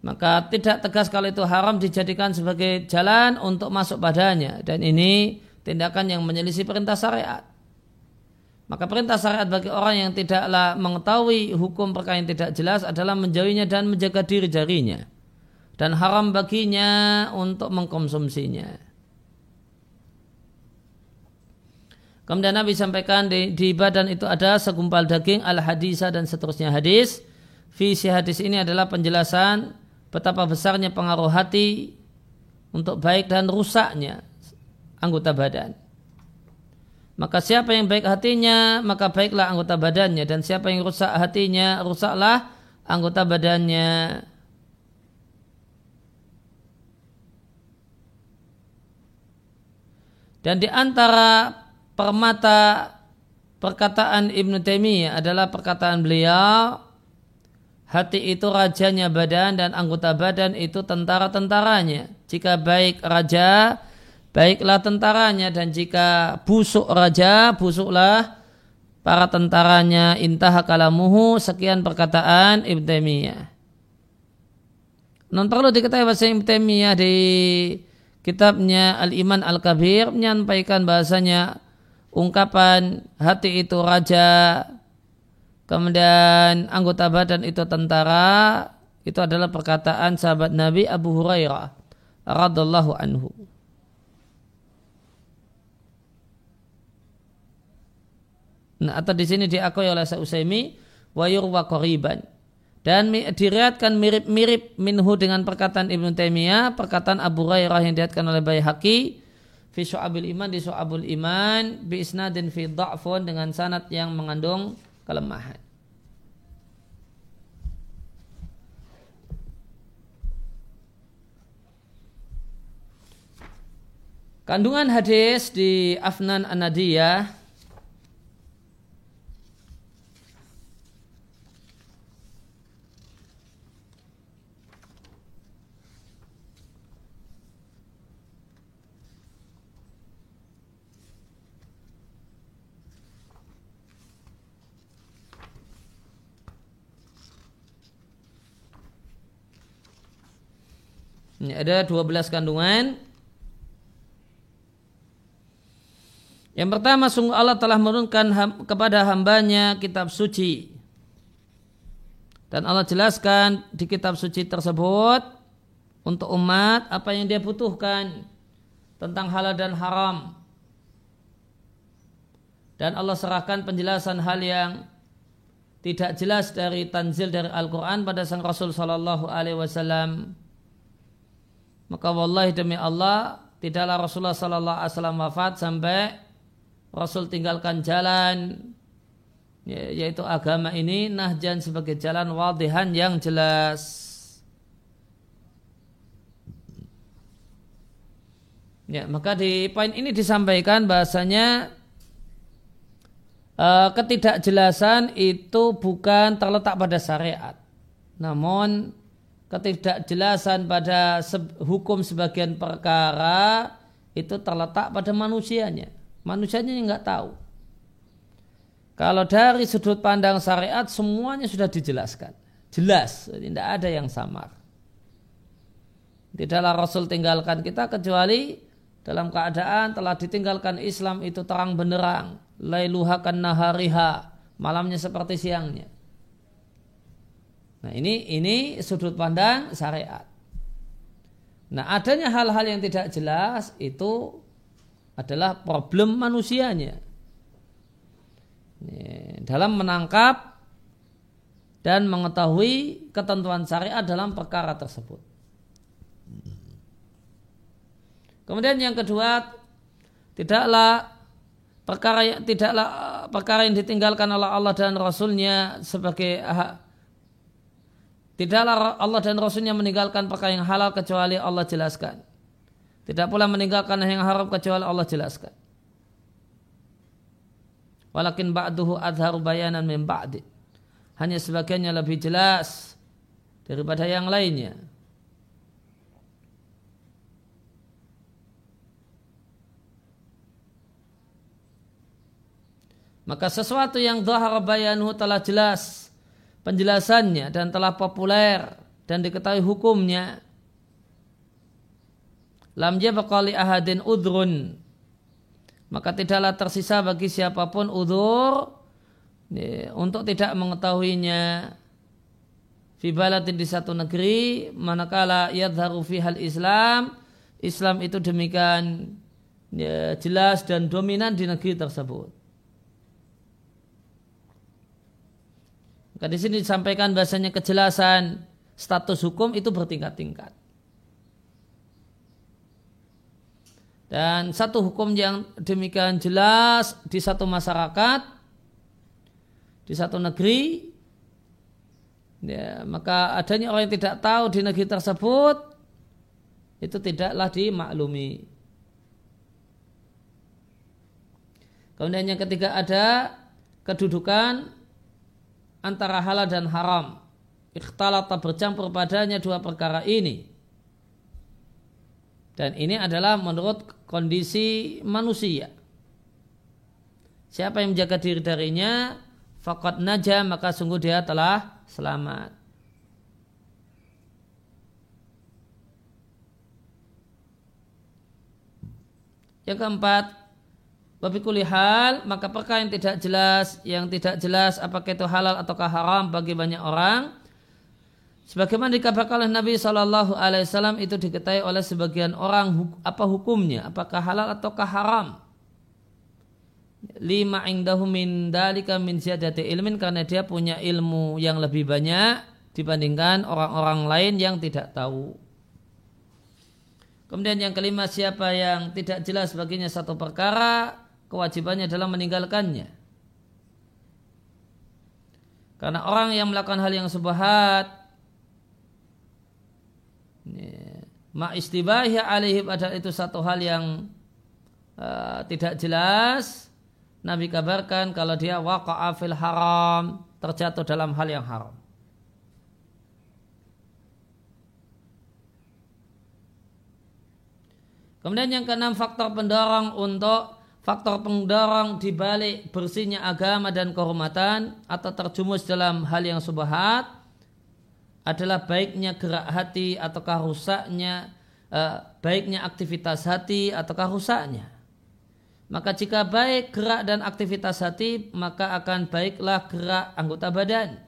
maka tidak tegas kalau itu haram dijadikan sebagai jalan untuk masuk padanya. Dan ini tindakan yang menyelisih perintah syariat. Maka perintah syariat bagi orang yang tidaklah mengetahui hukum perkara yang tidak jelas adalah menjauhinya dan menjaga diri jarinya. Dan haram baginya untuk mengkonsumsinya. Kemudian Nabi sampaikan di, di badan itu ada segumpal daging al-hadisa dan seterusnya hadis. Visi hadis ini adalah penjelasan betapa besarnya pengaruh hati untuk baik dan rusaknya anggota badan. Maka siapa yang baik hatinya, maka baiklah anggota badannya. Dan siapa yang rusak hatinya, rusaklah anggota badannya. Dan di antara permata perkataan Ibn Taimiyah adalah perkataan beliau Hati itu rajanya badan dan anggota badan itu tentara-tentaranya. Jika baik raja, baiklah tentaranya dan jika busuk raja, busuklah para tentaranya. Intah kalamuhu sekian perkataan Ibn Taimiyah. Non perlu diketahui bahasa Ibn Taimiyah di kitabnya Al-Iman Al-Kabir menyampaikan bahasanya ungkapan hati itu raja Kemudian anggota badan itu tentara, itu adalah perkataan sahabat Nabi Abu Hurairah radhiallahu anhu. Nah, atau di sini diakui oleh Sa'usaimi wa yurwa qariban. Dan diriatkan mirip-mirip minhu dengan perkataan Ibnu Taimiyah, perkataan Abu Hurairah yang diriatkan oleh Baihaqi fi syu'abil iman di syu'abul iman bi isnadin fi dha'fun dengan sanad yang mengandung kelemahan. Kandungan hadis di Afnan An-Nadiyah Ini ada 12 kandungan. Yang pertama sungguh Allah telah menurunkan ham, kepada hambanya kitab suci. Dan Allah jelaskan di kitab suci tersebut untuk umat apa yang dia butuhkan tentang halal dan haram. Dan Allah serahkan penjelasan hal yang tidak jelas dari tanzil dari Al-Quran pada sang Rasul Sallallahu Alaihi Wasallam maka wallahi demi Allah tidaklah Rasulullah sallallahu alaihi wasallam wafat sampai Rasul tinggalkan jalan ya, yaitu agama ini nahjan sebagai jalan wadihan yang jelas. Ya, maka di poin ini disampaikan bahasanya uh, ketidakjelasan itu bukan terletak pada syariat. Namun ketidakjelasan pada hukum sebagian perkara itu terletak pada manusianya. Manusianya nggak tahu. Kalau dari sudut pandang syariat semuanya sudah dijelaskan. Jelas, tidak ada yang samar. Tidaklah Rasul tinggalkan kita kecuali dalam keadaan telah ditinggalkan Islam itu terang benderang. Lailuha kan nahariha. Malamnya seperti siangnya. Nah ini ini sudut pandang syariat. Nah adanya hal-hal yang tidak jelas itu adalah problem manusianya dalam menangkap dan mengetahui ketentuan syariat dalam perkara tersebut. Kemudian yang kedua, tidaklah perkara yang tidaklah perkara yang ditinggalkan oleh Allah dan Rasulnya sebagai tidaklah Allah dan Rasulnya meninggalkan perkara yang halal kecuali Allah jelaskan. Tidak pula meninggalkan yang haram kecuali Allah jelaskan. Walakin ba'duhu adharu bayanan min ba'di. Hanya sebagiannya lebih jelas daripada yang lainnya. Maka sesuatu yang zahar bayanuhu telah jelas penjelasannya dan telah populer dan diketahui hukumnya. Lam jabaqali ahadin udrun maka tidaklah tersisa bagi siapa pun udur ya, untuk tidak mengetahuinya fi baladin di satu negeri manakala yadharu fi hal Islam Islam itu demikian ya, jelas dan dominan di negeri tersebut. Maka di sini disampaikan bahasanya kejelasan status hukum itu bertingkat-tingkat. Dan satu hukum yang demikian jelas di satu masyarakat, di satu negeri, ya, maka adanya orang yang tidak tahu di negeri tersebut, itu tidaklah dimaklumi. Kemudian yang ketiga ada kedudukan antara halal dan haram. Ikhtalata bercampur padanya dua perkara ini. Dan ini adalah menurut kondisi manusia. Siapa yang menjaga diri darinya, fakat naja maka sungguh dia telah selamat. Yang keempat, Babikuli hal, maka perkara yang tidak jelas, yang tidak jelas apakah itu halal ataukah haram bagi banyak orang, Sebagaimana dikabarkan oleh Nabi Shallallahu Alaihi Wasallam itu diketahui oleh sebagian orang apa hukumnya, apakah halal ataukah haram. Lima indahu min dalika min ziyadati ilmin karena dia punya ilmu yang lebih banyak dibandingkan orang-orang lain yang tidak tahu. Kemudian yang kelima siapa yang tidak jelas baginya satu perkara kewajibannya adalah meninggalkannya. Karena orang yang melakukan hal yang subhat Ma istibahi alaihi pada itu satu hal yang uh, tidak jelas. Nabi kabarkan kalau dia waqa'a fil haram, terjatuh dalam hal yang haram. Kemudian yang keenam faktor pendorong untuk faktor pendorong dibalik bersihnya agama dan kehormatan atau terjumus dalam hal yang subhat adalah baiknya gerak hati ataukah rusaknya uh, baiknya aktivitas hati ataukah rusaknya. Maka jika baik gerak dan aktivitas hati maka akan baiklah gerak anggota badan.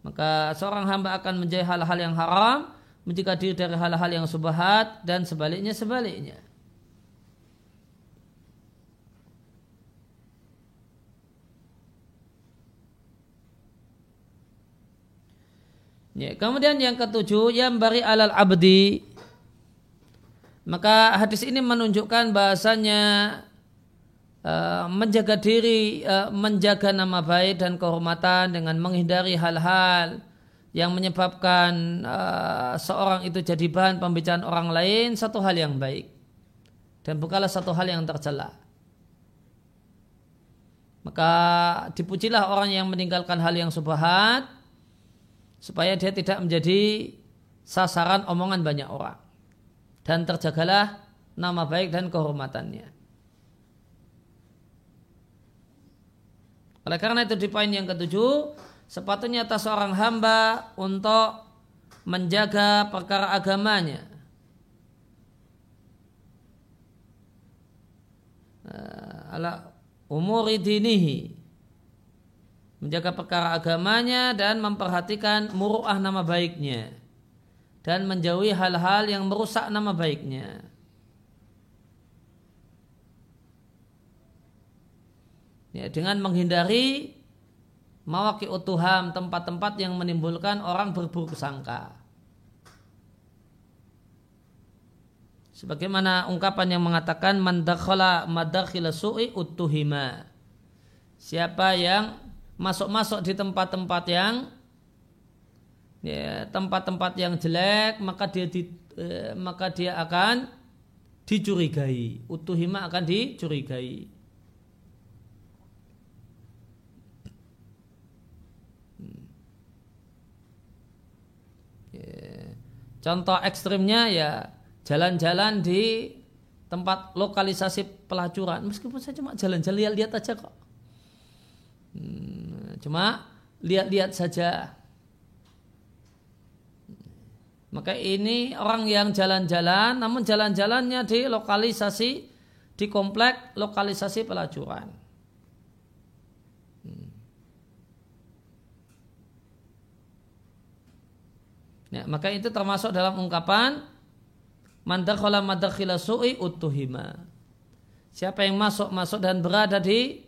Maka seorang hamba akan menjadi hal-hal yang haram menjaga diri dari hal-hal yang subhat dan sebaliknya sebaliknya Ya, kemudian yang ketujuh yang bari alal abdi maka hadis ini menunjukkan bahasanya uh, menjaga diri, uh, menjaga nama baik dan kehormatan dengan menghindari hal-hal yang menyebabkan uh, seorang itu jadi bahan pembicaraan orang lain satu hal yang baik. dan bukanlah satu hal yang tercela. Maka dipujilah orang yang meninggalkan hal yang subhat supaya dia tidak menjadi sasaran omongan banyak orang dan terjagalah nama baik dan kehormatannya. Oleh karena itu di poin yang ketujuh, sepatutnya atas seorang hamba untuk menjaga perkara agamanya. Eh, ala umuri dinihi menjaga perkara agamanya dan memperhatikan muruah nama baiknya dan menjauhi hal-hal yang merusak nama baiknya. Ya, dengan menghindari mawaki utuham tempat-tempat yang menimbulkan orang berburuk sangka. Sebagaimana ungkapan yang mengatakan mandakhala madakhila su'i utuhima. Siapa yang masuk-masuk di tempat-tempat yang ya, tempat-tempat yang jelek maka dia di, eh, maka dia akan dicurigai. Utuhima akan dicurigai. Hmm. Ya. Contoh ekstrimnya ya jalan-jalan di tempat lokalisasi pelacuran meskipun saya cuma jalan-jalan lihat-lihat aja kok hmm, cuma lihat-lihat saja maka ini orang yang jalan-jalan namun jalan-jalannya di lokalisasi di komplek lokalisasi pelacuran hmm. Ya, maka itu termasuk dalam ungkapan Man dakhala madakhila su'i utuhima. Siapa yang masuk-masuk dan berada di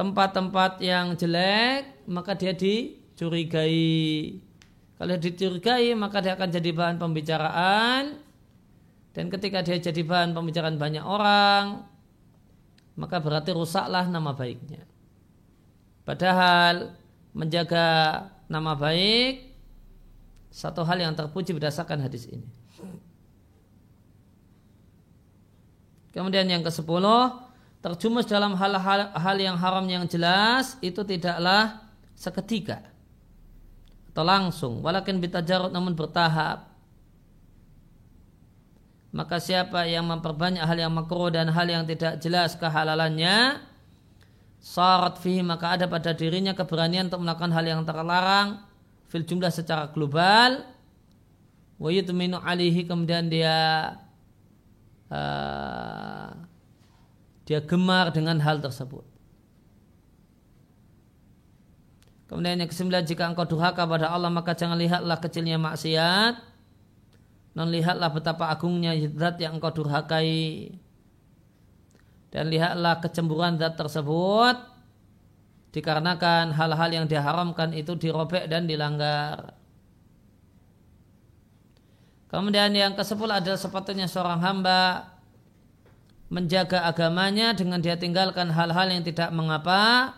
tempat-tempat yang jelek, maka dia dicurigai. Kalau dicurigai, maka dia akan jadi bahan pembicaraan. Dan ketika dia jadi bahan pembicaraan banyak orang, maka berarti rusaklah nama baiknya. Padahal menjaga nama baik satu hal yang terpuji berdasarkan hadis ini. Kemudian yang ke sepuluh terjumus dalam hal-hal hal yang haram yang jelas itu tidaklah seketika atau langsung. Walakin bitajarut namun bertahap. Maka siapa yang memperbanyak hal yang makruh dan hal yang tidak jelas kehalalannya syarat fihi maka ada pada dirinya keberanian untuk melakukan hal yang terlarang fil jumlah secara global. Wa yutminu alihi kemudian dia uh, dia gemar dengan hal tersebut. Kemudian yang kesembilan jika engkau durhaka pada Allah maka jangan lihatlah kecilnya maksiat. Non lihatlah betapa agungnya zat yang engkau durhakai. Dan lihatlah kecemburuan zat tersebut dikarenakan hal-hal yang diharamkan itu dirobek dan dilanggar. Kemudian yang ke sepuluh adalah sepatutnya seorang hamba menjaga agamanya dengan dia tinggalkan hal-hal yang tidak mengapa.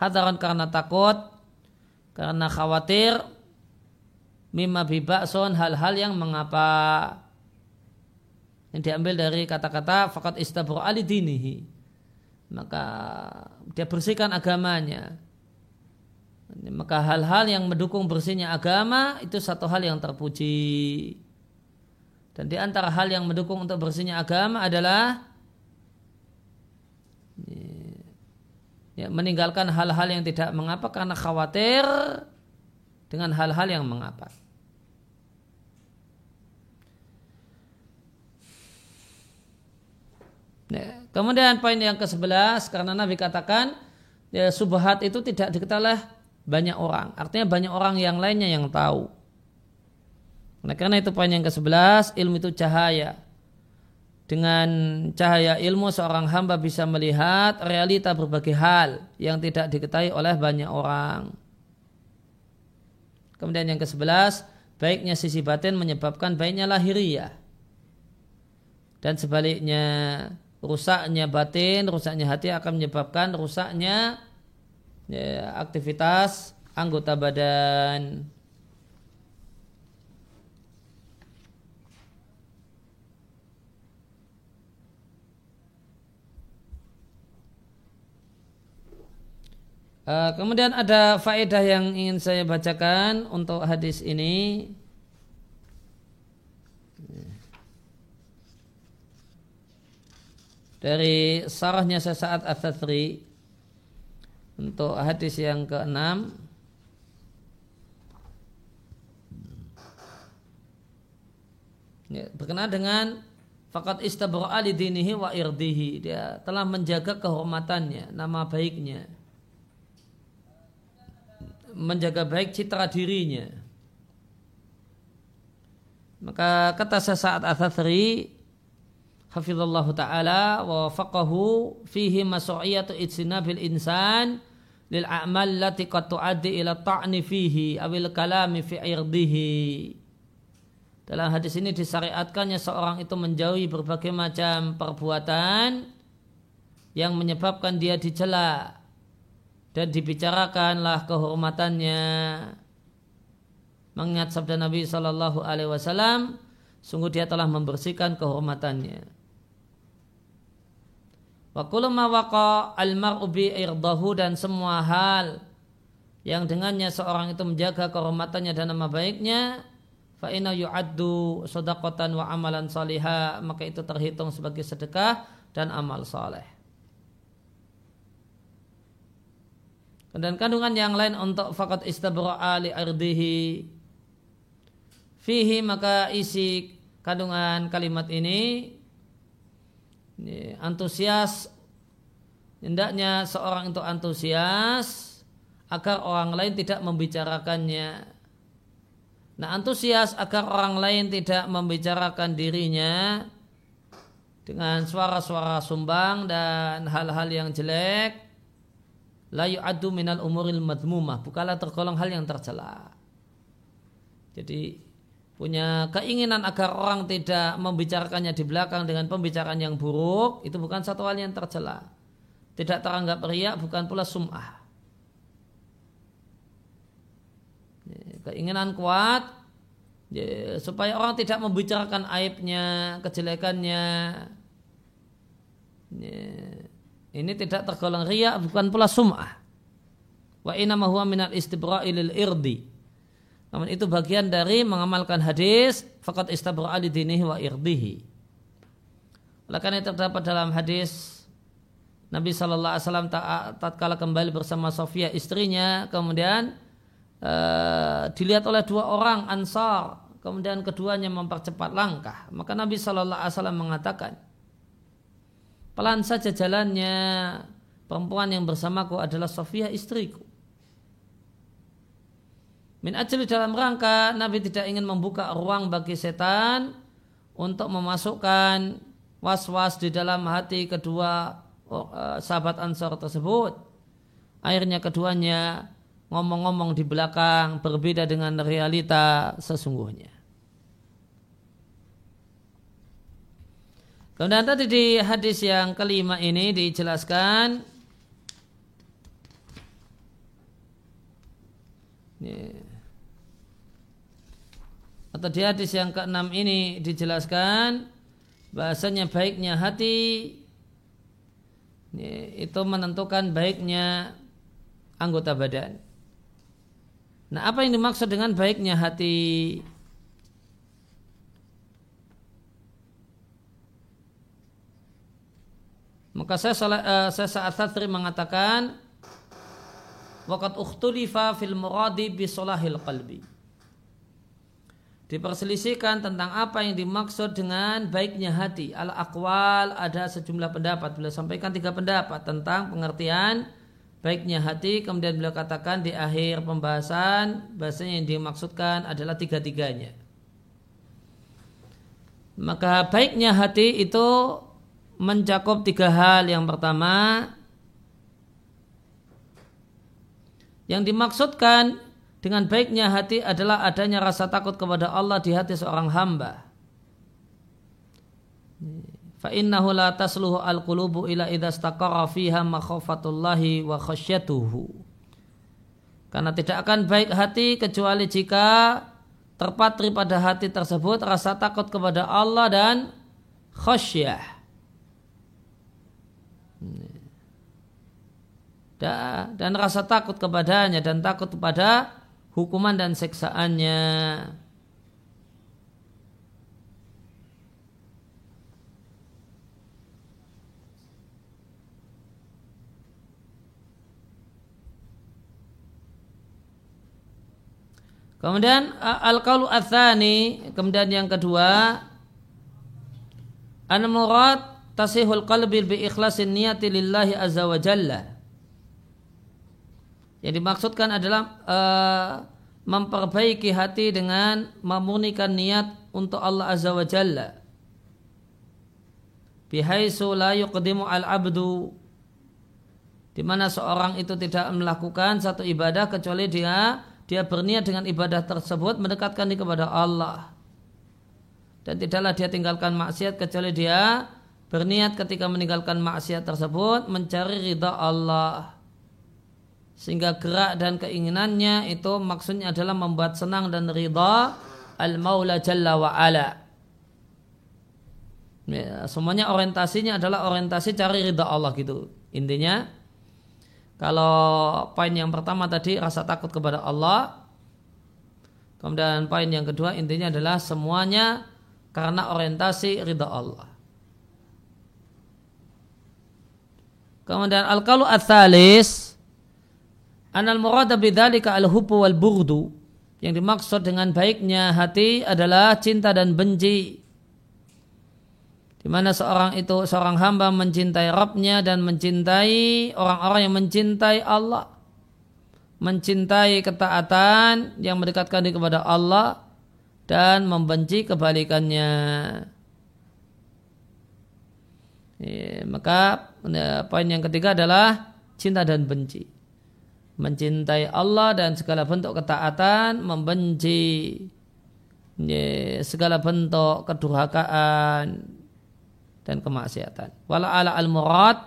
Hadaran karena takut karena khawatir mimma bibakson hal-hal yang mengapa. Yang diambil dari kata-kata fakat istabur ali dinihi. Maka dia bersihkan agamanya. Maka hal-hal yang mendukung bersihnya agama itu satu hal yang terpuji. Dan di antara hal yang mendukung untuk bersihnya agama adalah ya, meninggalkan hal-hal yang tidak mengapa karena khawatir dengan hal-hal yang mengapa. Ya, kemudian poin yang ke-11 karena Nabi katakan ya, subhat itu tidak diketahui banyak orang. Artinya banyak orang yang lainnya yang tahu. Nah, karena itu poin yang ke-11, ilmu itu cahaya. Dengan cahaya ilmu seorang hamba bisa melihat realita berbagai hal yang tidak diketahui oleh banyak orang. Kemudian yang ke-11, baiknya sisi batin menyebabkan baiknya lahiriah. Dan sebaliknya, rusaknya batin, rusaknya hati akan menyebabkan rusaknya ya, aktivitas anggota badan. Uh, kemudian ada faedah yang ingin saya bacakan untuk hadis ini. Dari sarahnya sesaat At-Tathri untuk hadis yang keenam. Ya, berkenaan dengan fakat istabra ali dinihi wa irdihi. Dia telah menjaga kehormatannya, nama baiknya. Menjaga baik citra dirinya. Maka kata sesaat Athathri Hafizullah Ta'ala wa faqahu fihi masu'iyatu bil insan lil a'mal lati qad tu'addi ila ta'ni fihi awil kalami fi irdihi dalam hadis ini disyariatkannya seorang itu menjauhi berbagai macam perbuatan yang menyebabkan dia dicela dan dibicarakanlah kehormatannya. Mengingat sabda Nabi Shallallahu Alaihi Wasallam, sungguh dia telah membersihkan kehormatannya. Wa waqa al-mar'u bi irdahu dan semua hal yang dengannya seorang itu menjaga kehormatannya dan nama baiknya fa inna yu'addu sadaqatan wa amalan salihah maka itu terhitung sebagai sedekah dan amal saleh. Dan kandungan yang lain untuk fakat istabra'a li ardihi. Fihi maka isi kandungan kalimat ini, ini antusias. Hendaknya seorang itu antusias agar orang lain tidak membicarakannya. Nah antusias agar orang lain tidak membicarakan dirinya dengan suara-suara sumbang dan hal-hal yang jelek la yu'addu minal umuril madmumah bukanlah tergolong hal yang tercela. Jadi punya keinginan agar orang tidak membicarakannya di belakang dengan pembicaraan yang buruk itu bukan satu hal yang tercela. Tidak teranggap riak bukan pula sum'ah. keinginan kuat ya, supaya orang tidak membicarakan aibnya, kejelekannya. Ya, ini tidak tergolong riak bukan pula sum'ah. Wa inna huwa minal istibra'i lil irdi. Namun itu bagian dari mengamalkan hadis fakat istibra'a li dinihi wa irdihi. Oleh karena terdapat dalam hadis Nabi Shallallahu Alaihi Wasallam tatkala kembali bersama Sofia istrinya kemudian uh, dilihat oleh dua orang ansar kemudian keduanya mempercepat langkah maka Nabi Shallallahu Alaihi Wasallam mengatakan pelan saja jalannya. Perempuan yang bersamaku adalah Sofia istriku. Min ajli dalam rangka Nabi tidak ingin membuka ruang bagi setan untuk memasukkan was-was di dalam hati kedua uh, sahabat ansar tersebut. Akhirnya keduanya ngomong-ngomong di belakang berbeda dengan realita sesungguhnya. Kemudian tadi di hadis yang kelima ini dijelaskan atau di hadis yang keenam ini dijelaskan bahasanya baiknya hati itu menentukan baiknya anggota badan. Nah, apa yang dimaksud dengan baiknya hati? Maka saya, uh, saya saat Satri mengatakan Wakat ukhtulifa fil muradi bisolahil qalbi. Diperselisihkan tentang apa yang dimaksud dengan baiknya hati. Al akwal ada sejumlah pendapat. Beliau sampaikan tiga pendapat tentang pengertian baiknya hati. Kemudian beliau katakan di akhir pembahasan bahasanya yang dimaksudkan adalah tiga-tiganya. Maka baiknya hati itu mencakup tiga hal. Yang pertama yang dimaksudkan dengan baiknya hati adalah adanya rasa takut kepada Allah di hati seorang hamba. La tasluhu al qulubu ila idza istaqara fiha makhafatullahi wa khasyatuhu. Karena tidak akan baik hati kecuali jika terpatri pada hati tersebut rasa takut kepada Allah dan khasyah dan rasa takut kepadanya dan takut kepada hukuman dan seksaannya. Kemudian al-qaulu kemudian yang kedua an murad tasihul qalbi bi ikhlasin niyati lillahi azza wa jalla. Yang dimaksudkan adalah uh, memperbaiki hati dengan memurnikan niat untuk Allah azza wa jalla. Bihaisu la yuqdimu al-abdu di mana seorang itu tidak melakukan satu ibadah kecuali dia dia berniat dengan ibadah tersebut mendekatkan diri kepada Allah. Dan tidaklah dia tinggalkan maksiat kecuali dia berniat ketika meninggalkan maksiat tersebut mencari ridha Allah. Sehingga gerak dan keinginannya itu maksudnya adalah membuat senang dan ridha al-maula jalla wa ala. Ya, semuanya orientasinya adalah orientasi cari ridha Allah gitu. Intinya kalau poin yang pertama tadi rasa takut kepada Allah. Kemudian poin yang kedua intinya adalah semuanya karena orientasi ridha Allah. Kemudian al-qalu ats-tsalis anal murada bidzalika al-hubbu wal burdu. Yang dimaksud dengan baiknya hati adalah cinta dan benci. Di mana seorang itu seorang hamba mencintai Rabbnya dan mencintai orang-orang yang mencintai Allah. Mencintai ketaatan yang mendekatkan diri kepada Allah dan membenci kebalikannya ya, maka ya, poin yang ketiga adalah cinta dan benci mencintai Allah dan segala bentuk ketaatan membenci ya, segala bentuk kedurhakaan dan kemaksiatan. Wala ala al murad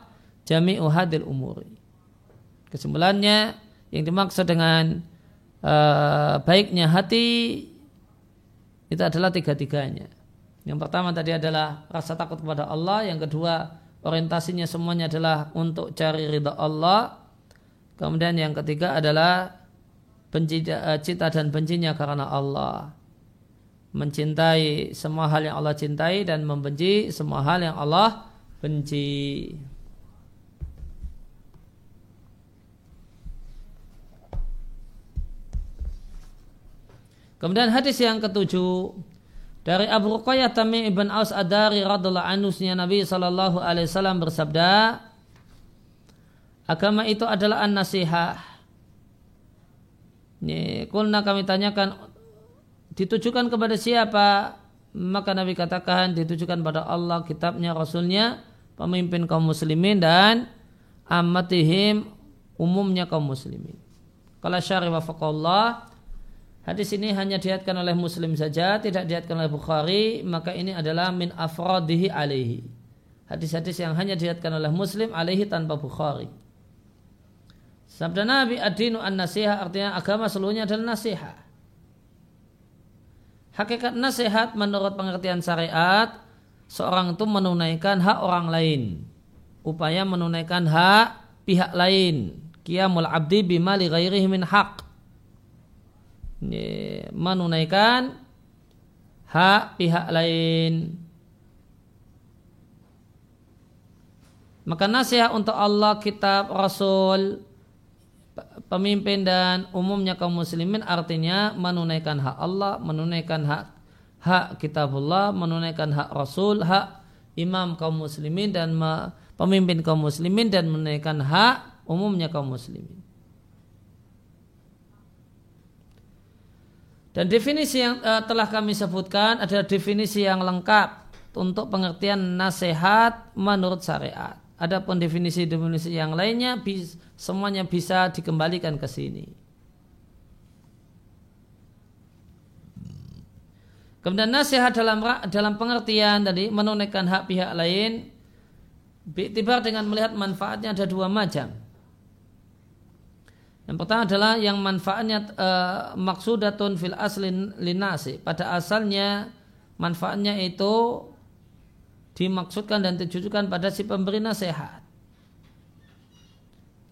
jami'u hadil umuri. Kesimpulannya yang dimaksud dengan uh, baiknya hati itu adalah tiga-tiganya. Yang pertama tadi adalah rasa takut kepada Allah, yang kedua orientasinya semuanya adalah untuk cari ridha Allah. Kemudian yang ketiga adalah benci, uh, cita dan bencinya karena Allah mencintai semua hal yang Allah cintai dan membenci semua hal yang Allah benci. Kemudian hadis yang ketujuh dari Abu Ruqayyah Tamim ibn Aus Adari radhiallahu anhu Nabi sallallahu alaihi wasallam bersabda agama itu adalah an-nasihah. Ini kulna kami tanyakan ditujukan kepada siapa? Maka Nabi katakan ditujukan pada Allah, kitabnya, rasulnya, pemimpin kaum muslimin dan amatihim umumnya kaum muslimin. Kalau syari wafaqallah Hadis ini hanya dihatkan oleh Muslim saja, tidak dihatkan oleh Bukhari, maka ini adalah min afradihi alaihi. Hadis-hadis yang hanya dihatkan oleh Muslim alaihi tanpa Bukhari. Sabda Nabi ad-dinu an-nasiha artinya agama seluruhnya adalah nasihat. Hakikat nasihat menurut pengertian syariat seorang itu menunaikan hak orang lain. Upaya menunaikan hak pihak lain. Qiyamul abdi bima li ghairihi min hak. Menunaikan hak pihak lain. Maka nasihat untuk Allah, kitab, Rasul, pemimpin dan umumnya kaum muslimin artinya menunaikan hak Allah, menunaikan hak hak kitabullah, menunaikan hak Rasul, hak imam kaum muslimin dan pemimpin kaum muslimin dan menunaikan hak umumnya kaum muslimin. Dan definisi yang uh, telah kami sebutkan adalah definisi yang lengkap untuk pengertian nasihat menurut syariat. Adapun definisi-definisi yang lainnya semuanya bisa dikembalikan ke sini. Kemudian nasihat dalam dalam pengertian tadi menunaikan hak pihak lain tiba dengan melihat manfaatnya ada dua macam. Yang pertama adalah yang manfaatnya e, maksudatun fil aslin linasi. Pada asalnya manfaatnya itu dimaksudkan dan ditujukan pada si pemberi nasihat.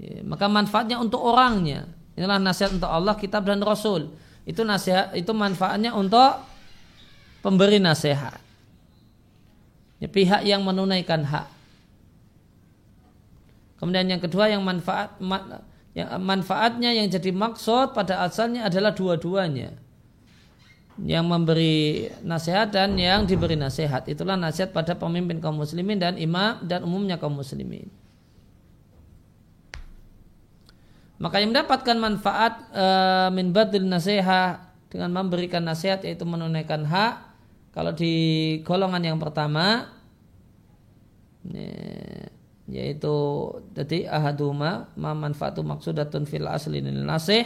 Ya, maka manfaatnya untuk orangnya. Inilah nasihat untuk Allah, kitab dan Rasul. Itu nasihat, itu manfaatnya untuk pemberi nasihat. Ya, pihak yang menunaikan hak. Kemudian yang kedua yang manfaat yang manfaatnya yang jadi maksud pada asalnya adalah dua-duanya. Yang memberi nasihat dan yang diberi nasihat. Itulah nasihat pada pemimpin kaum muslimin dan imam dan umumnya kaum muslimin. Maka yang mendapatkan manfaat e, min badil nasihat dengan memberikan nasihat yaitu menunaikan hak kalau di golongan yang pertama yaitu jadi ahaduma ma manfaatu maksudatun fil asli nasih.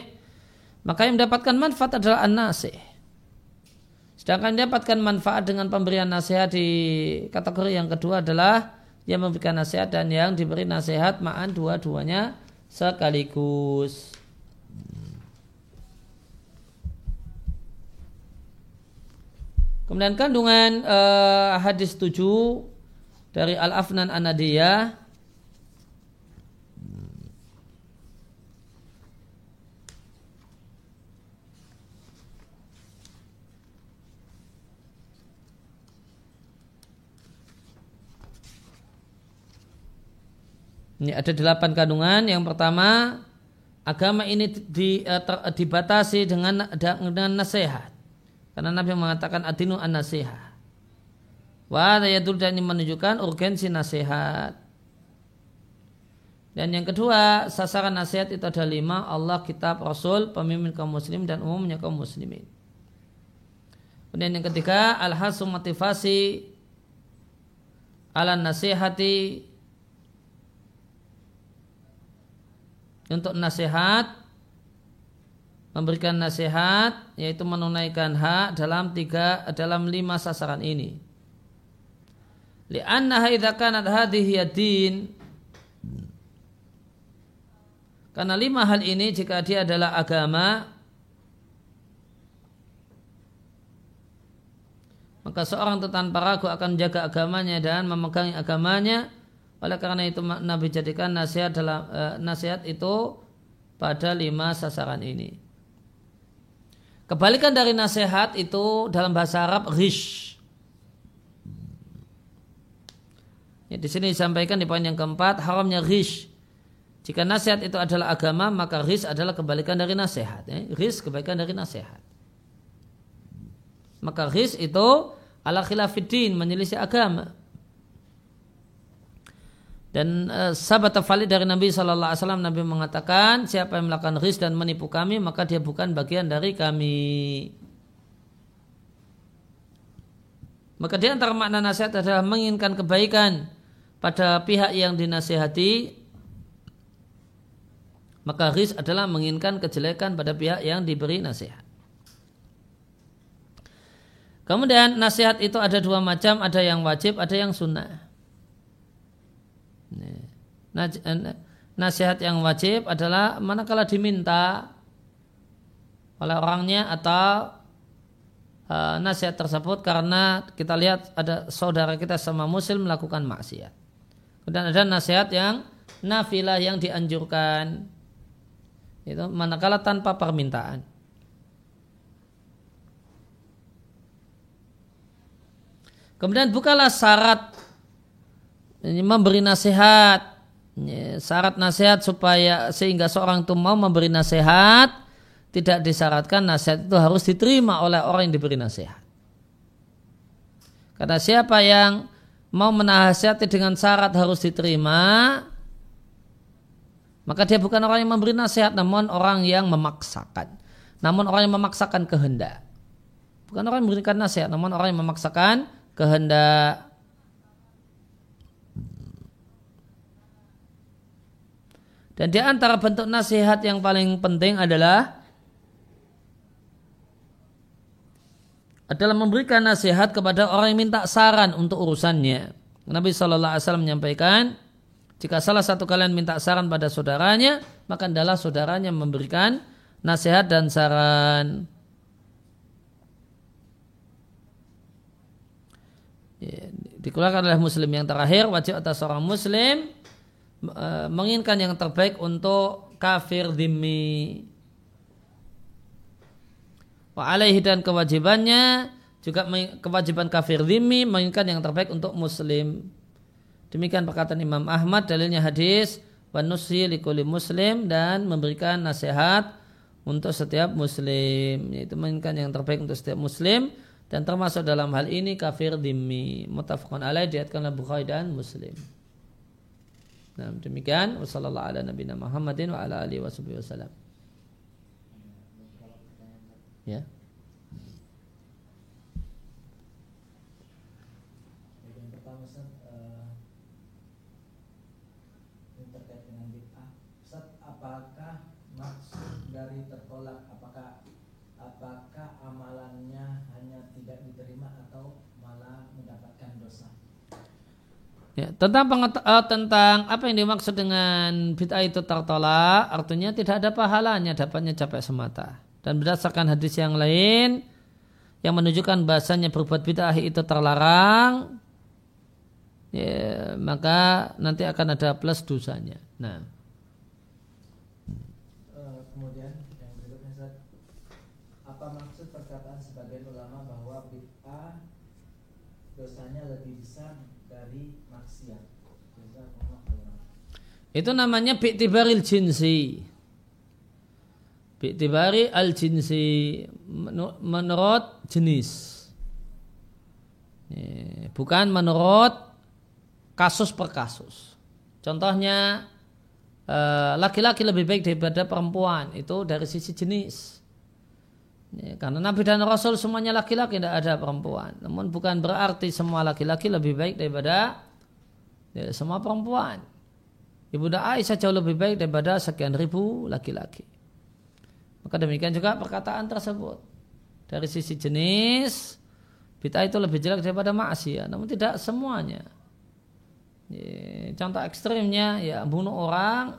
Maka yang mendapatkan manfaat adalah an-nasih. Sedangkan mendapatkan manfaat dengan pemberian nasihat di kategori yang kedua adalah yang memberikan nasihat dan yang diberi nasihat ma'an dua-duanya sekaligus. Kemudian kandungan uh, hadis 7 dari Al-Afnan Anadiyah Ini ada delapan kandungan. Yang pertama, agama ini di, uh, ter, dibatasi dengan dengan nasihat. Karena Nabi mengatakan adinu an nasihat. Wa ayatul dan ini menunjukkan urgensi nasihat. Dan yang kedua, sasaran nasihat itu ada lima, Allah, kitab, Rasul, pemimpin kaum muslim dan umumnya kaum muslimin. Kemudian yang ketiga, al-hasu motivasi ala nasihati untuk nasihat memberikan nasihat yaitu menunaikan hak dalam tiga dalam lima sasaran ini. Li'annaha idza kanat hadhihi din karena lima hal ini jika dia adalah agama maka seorang itu tanpa akan menjaga agamanya dan memegangi agamanya oleh karena itu Nabi jadikan nasihat dalam uh, nasihat itu pada lima sasaran ini. Kebalikan dari nasihat itu dalam bahasa Arab rish. Ya, di sini disampaikan di poin yang keempat haramnya rish. Jika nasihat itu adalah agama maka rish adalah kebalikan dari nasihat. Ya. Rish kebalikan dari nasihat. Maka rish itu ala khilafidin menyelisih agama. Dan uh, sahabat valid dari Nabi Shallallahu Alaihi Wasallam Nabi mengatakan siapa yang melakukan ris dan menipu kami maka dia bukan bagian dari kami. Maka di antara makna nasihat adalah menginginkan kebaikan pada pihak yang dinasihati. Maka ris adalah menginginkan kejelekan pada pihak yang diberi nasihat. Kemudian nasihat itu ada dua macam, ada yang wajib, ada yang sunnah. Nasihat yang wajib adalah manakala diminta oleh orangnya atau uh, nasihat tersebut karena kita lihat ada saudara kita sama muslim melakukan maksiat. Kemudian ada nasihat yang nafilah yang dianjurkan itu manakala tanpa permintaan. Kemudian bukalah syarat memberi nasihat syarat nasihat supaya sehingga seorang itu mau memberi nasihat tidak disyaratkan nasihat itu harus diterima oleh orang yang diberi nasihat. Karena siapa yang mau menasihati dengan syarat harus diterima, maka dia bukan orang yang memberi nasihat, namun orang yang memaksakan. Namun orang yang memaksakan kehendak. Bukan orang yang memberikan nasihat, namun orang yang memaksakan kehendak. Dan di antara bentuk nasihat yang paling penting adalah adalah memberikan nasihat kepada orang yang minta saran untuk urusannya. Nabi Shallallahu Alaihi Wasallam menyampaikan, jika salah satu kalian minta saran pada saudaranya, maka adalah saudaranya memberikan nasihat dan saran. Ya, dikeluarkan oleh muslim yang terakhir wajib atas seorang muslim uh, menginginkan yang terbaik untuk kafir dhimmi. Wa alaihi dan kewajibannya juga kewajiban kafir dhimmi menginginkan yang terbaik untuk muslim. Demikian perkataan Imam Ahmad dalilnya hadis wa nusi likuli muslim dan memberikan nasihat untuk setiap muslim yaitu menginginkan yang terbaik untuk setiap muslim dan termasuk dalam hal ini kafir dhimmi mutafaqun alaih diatkan oleh Bukhari dan Muslim. Nah, demikian wasallallahu ala nabiyina Muhammadin wa ala alihi wasallam. Ya. Ustaz, apakah maksud dari tertolak apakah apakah amalannya hanya tidak diterima atau malah mendapatkan dosa? Ya, tentang uh, tentang apa yang dimaksud dengan bid'ah itu tertolak, artinya tidak ada pahalanya, dapatnya capek semata. Dan berdasarkan hadis yang lain yang menunjukkan bahasanya berbuat bid'ah itu terlarang, ya, maka nanti akan ada plus dosanya. Nah. Eh, kemudian yang berikutnya apa maksud perkataan sebagian ulama bahwa bid'ah dosanya lebih besar dari maksiat? Itu namanya bi'tibaril jinsi. Bi'tibari al-jinsi menurut jenis. Bukan menurut kasus per kasus. Contohnya eh, laki-laki lebih baik daripada perempuan itu dari sisi jenis. Karena Nabi dan Rasul semuanya laki-laki tidak ada perempuan. Namun bukan berarti semua laki-laki lebih baik daripada semua perempuan. Ibunda Aisyah jauh lebih baik daripada sekian ribu laki-laki. Maka demikian juga perkataan tersebut. Dari sisi jenis, bid'ah itu lebih jelek daripada maksiat. Namun tidak semuanya. Contoh ekstrimnya ya bunuh orang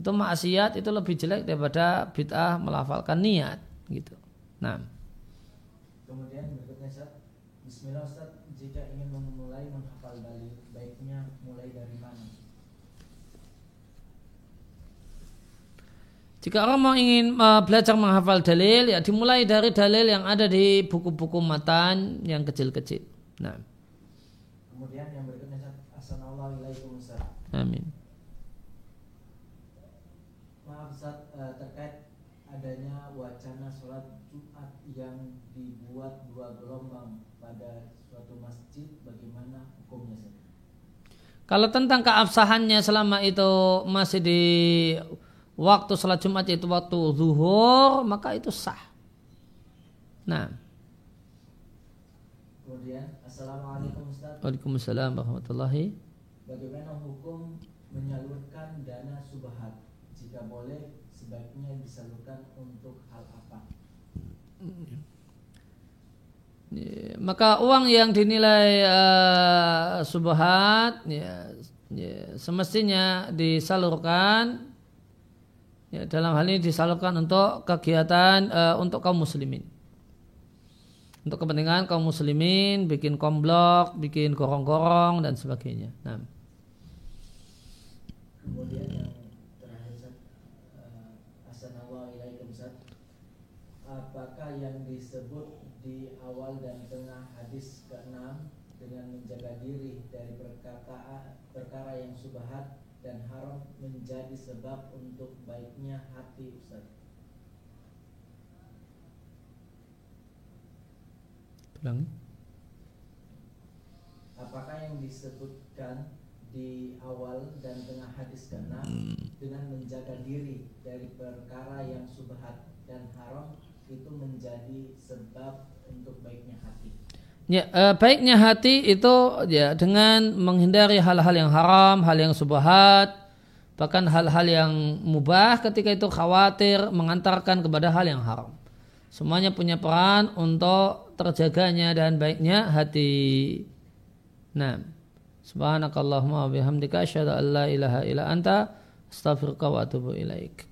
itu maksiat itu lebih jelek daripada bid'ah melafalkan niat gitu. Nah. Kemudian berikutnya Bismillah Ustaz, jika ingin memulai menghafal dalil, baiknya mulai dari mana? Jika orang mau ingin uh, belajar menghafal dalil, ya dimulai dari dalil yang ada di buku-buku matan yang kecil-kecil. Nah. Kemudian yang berikutnya Assalamualaikum Ustaz. Amin. Maaf Ustaz, uh, terkait adanya wacana sholat Jumat yang dibuat dua gelombang pada suatu masjid, bagaimana hukumnya Ustaz? Kalau tentang keabsahannya selama itu masih di waktu sholat Jumat itu waktu zuhur maka itu sah. Nah. Kemudian Assalamualaikum Ustaz. Waalaikumsalam warahmatullahi. Bagaimana hukum menyalurkan dana subhat? Jika boleh sebaiknya disalurkan untuk hal apa? Maka uang yang dinilai uh, subhat ya, ya, semestinya disalurkan Ya, dalam hal ini disalurkan untuk kegiatan uh, untuk kaum muslimin. Untuk kepentingan kaum muslimin, bikin komblok, bikin gorong-gorong dan sebagainya. Nah. Kemudian terakhir uh, apakah yang disebut di awal dan tengah hadis ke-6 dengan menjaga diri dari perkataan perkara yang subhat dan haram menjadi sebab untuk baiknya hati Ustaz. Ulangi. Apakah yang disebutkan di awal dan tengah hadis ke-6 dengan menjaga diri dari perkara yang subhat dan haram itu menjadi sebab untuk baiknya hati? Ya, eh, baiknya hati itu ya dengan menghindari hal-hal yang haram, hal yang subhat, bahkan hal-hal yang mubah ketika itu khawatir mengantarkan kepada hal yang haram. Semuanya punya peran untuk terjaganya dan baiknya hati. Nah, subhanakallahumma wa bihamdika asyhadu an la ilaha illa anta astaghfiruka wa atubu ilaik.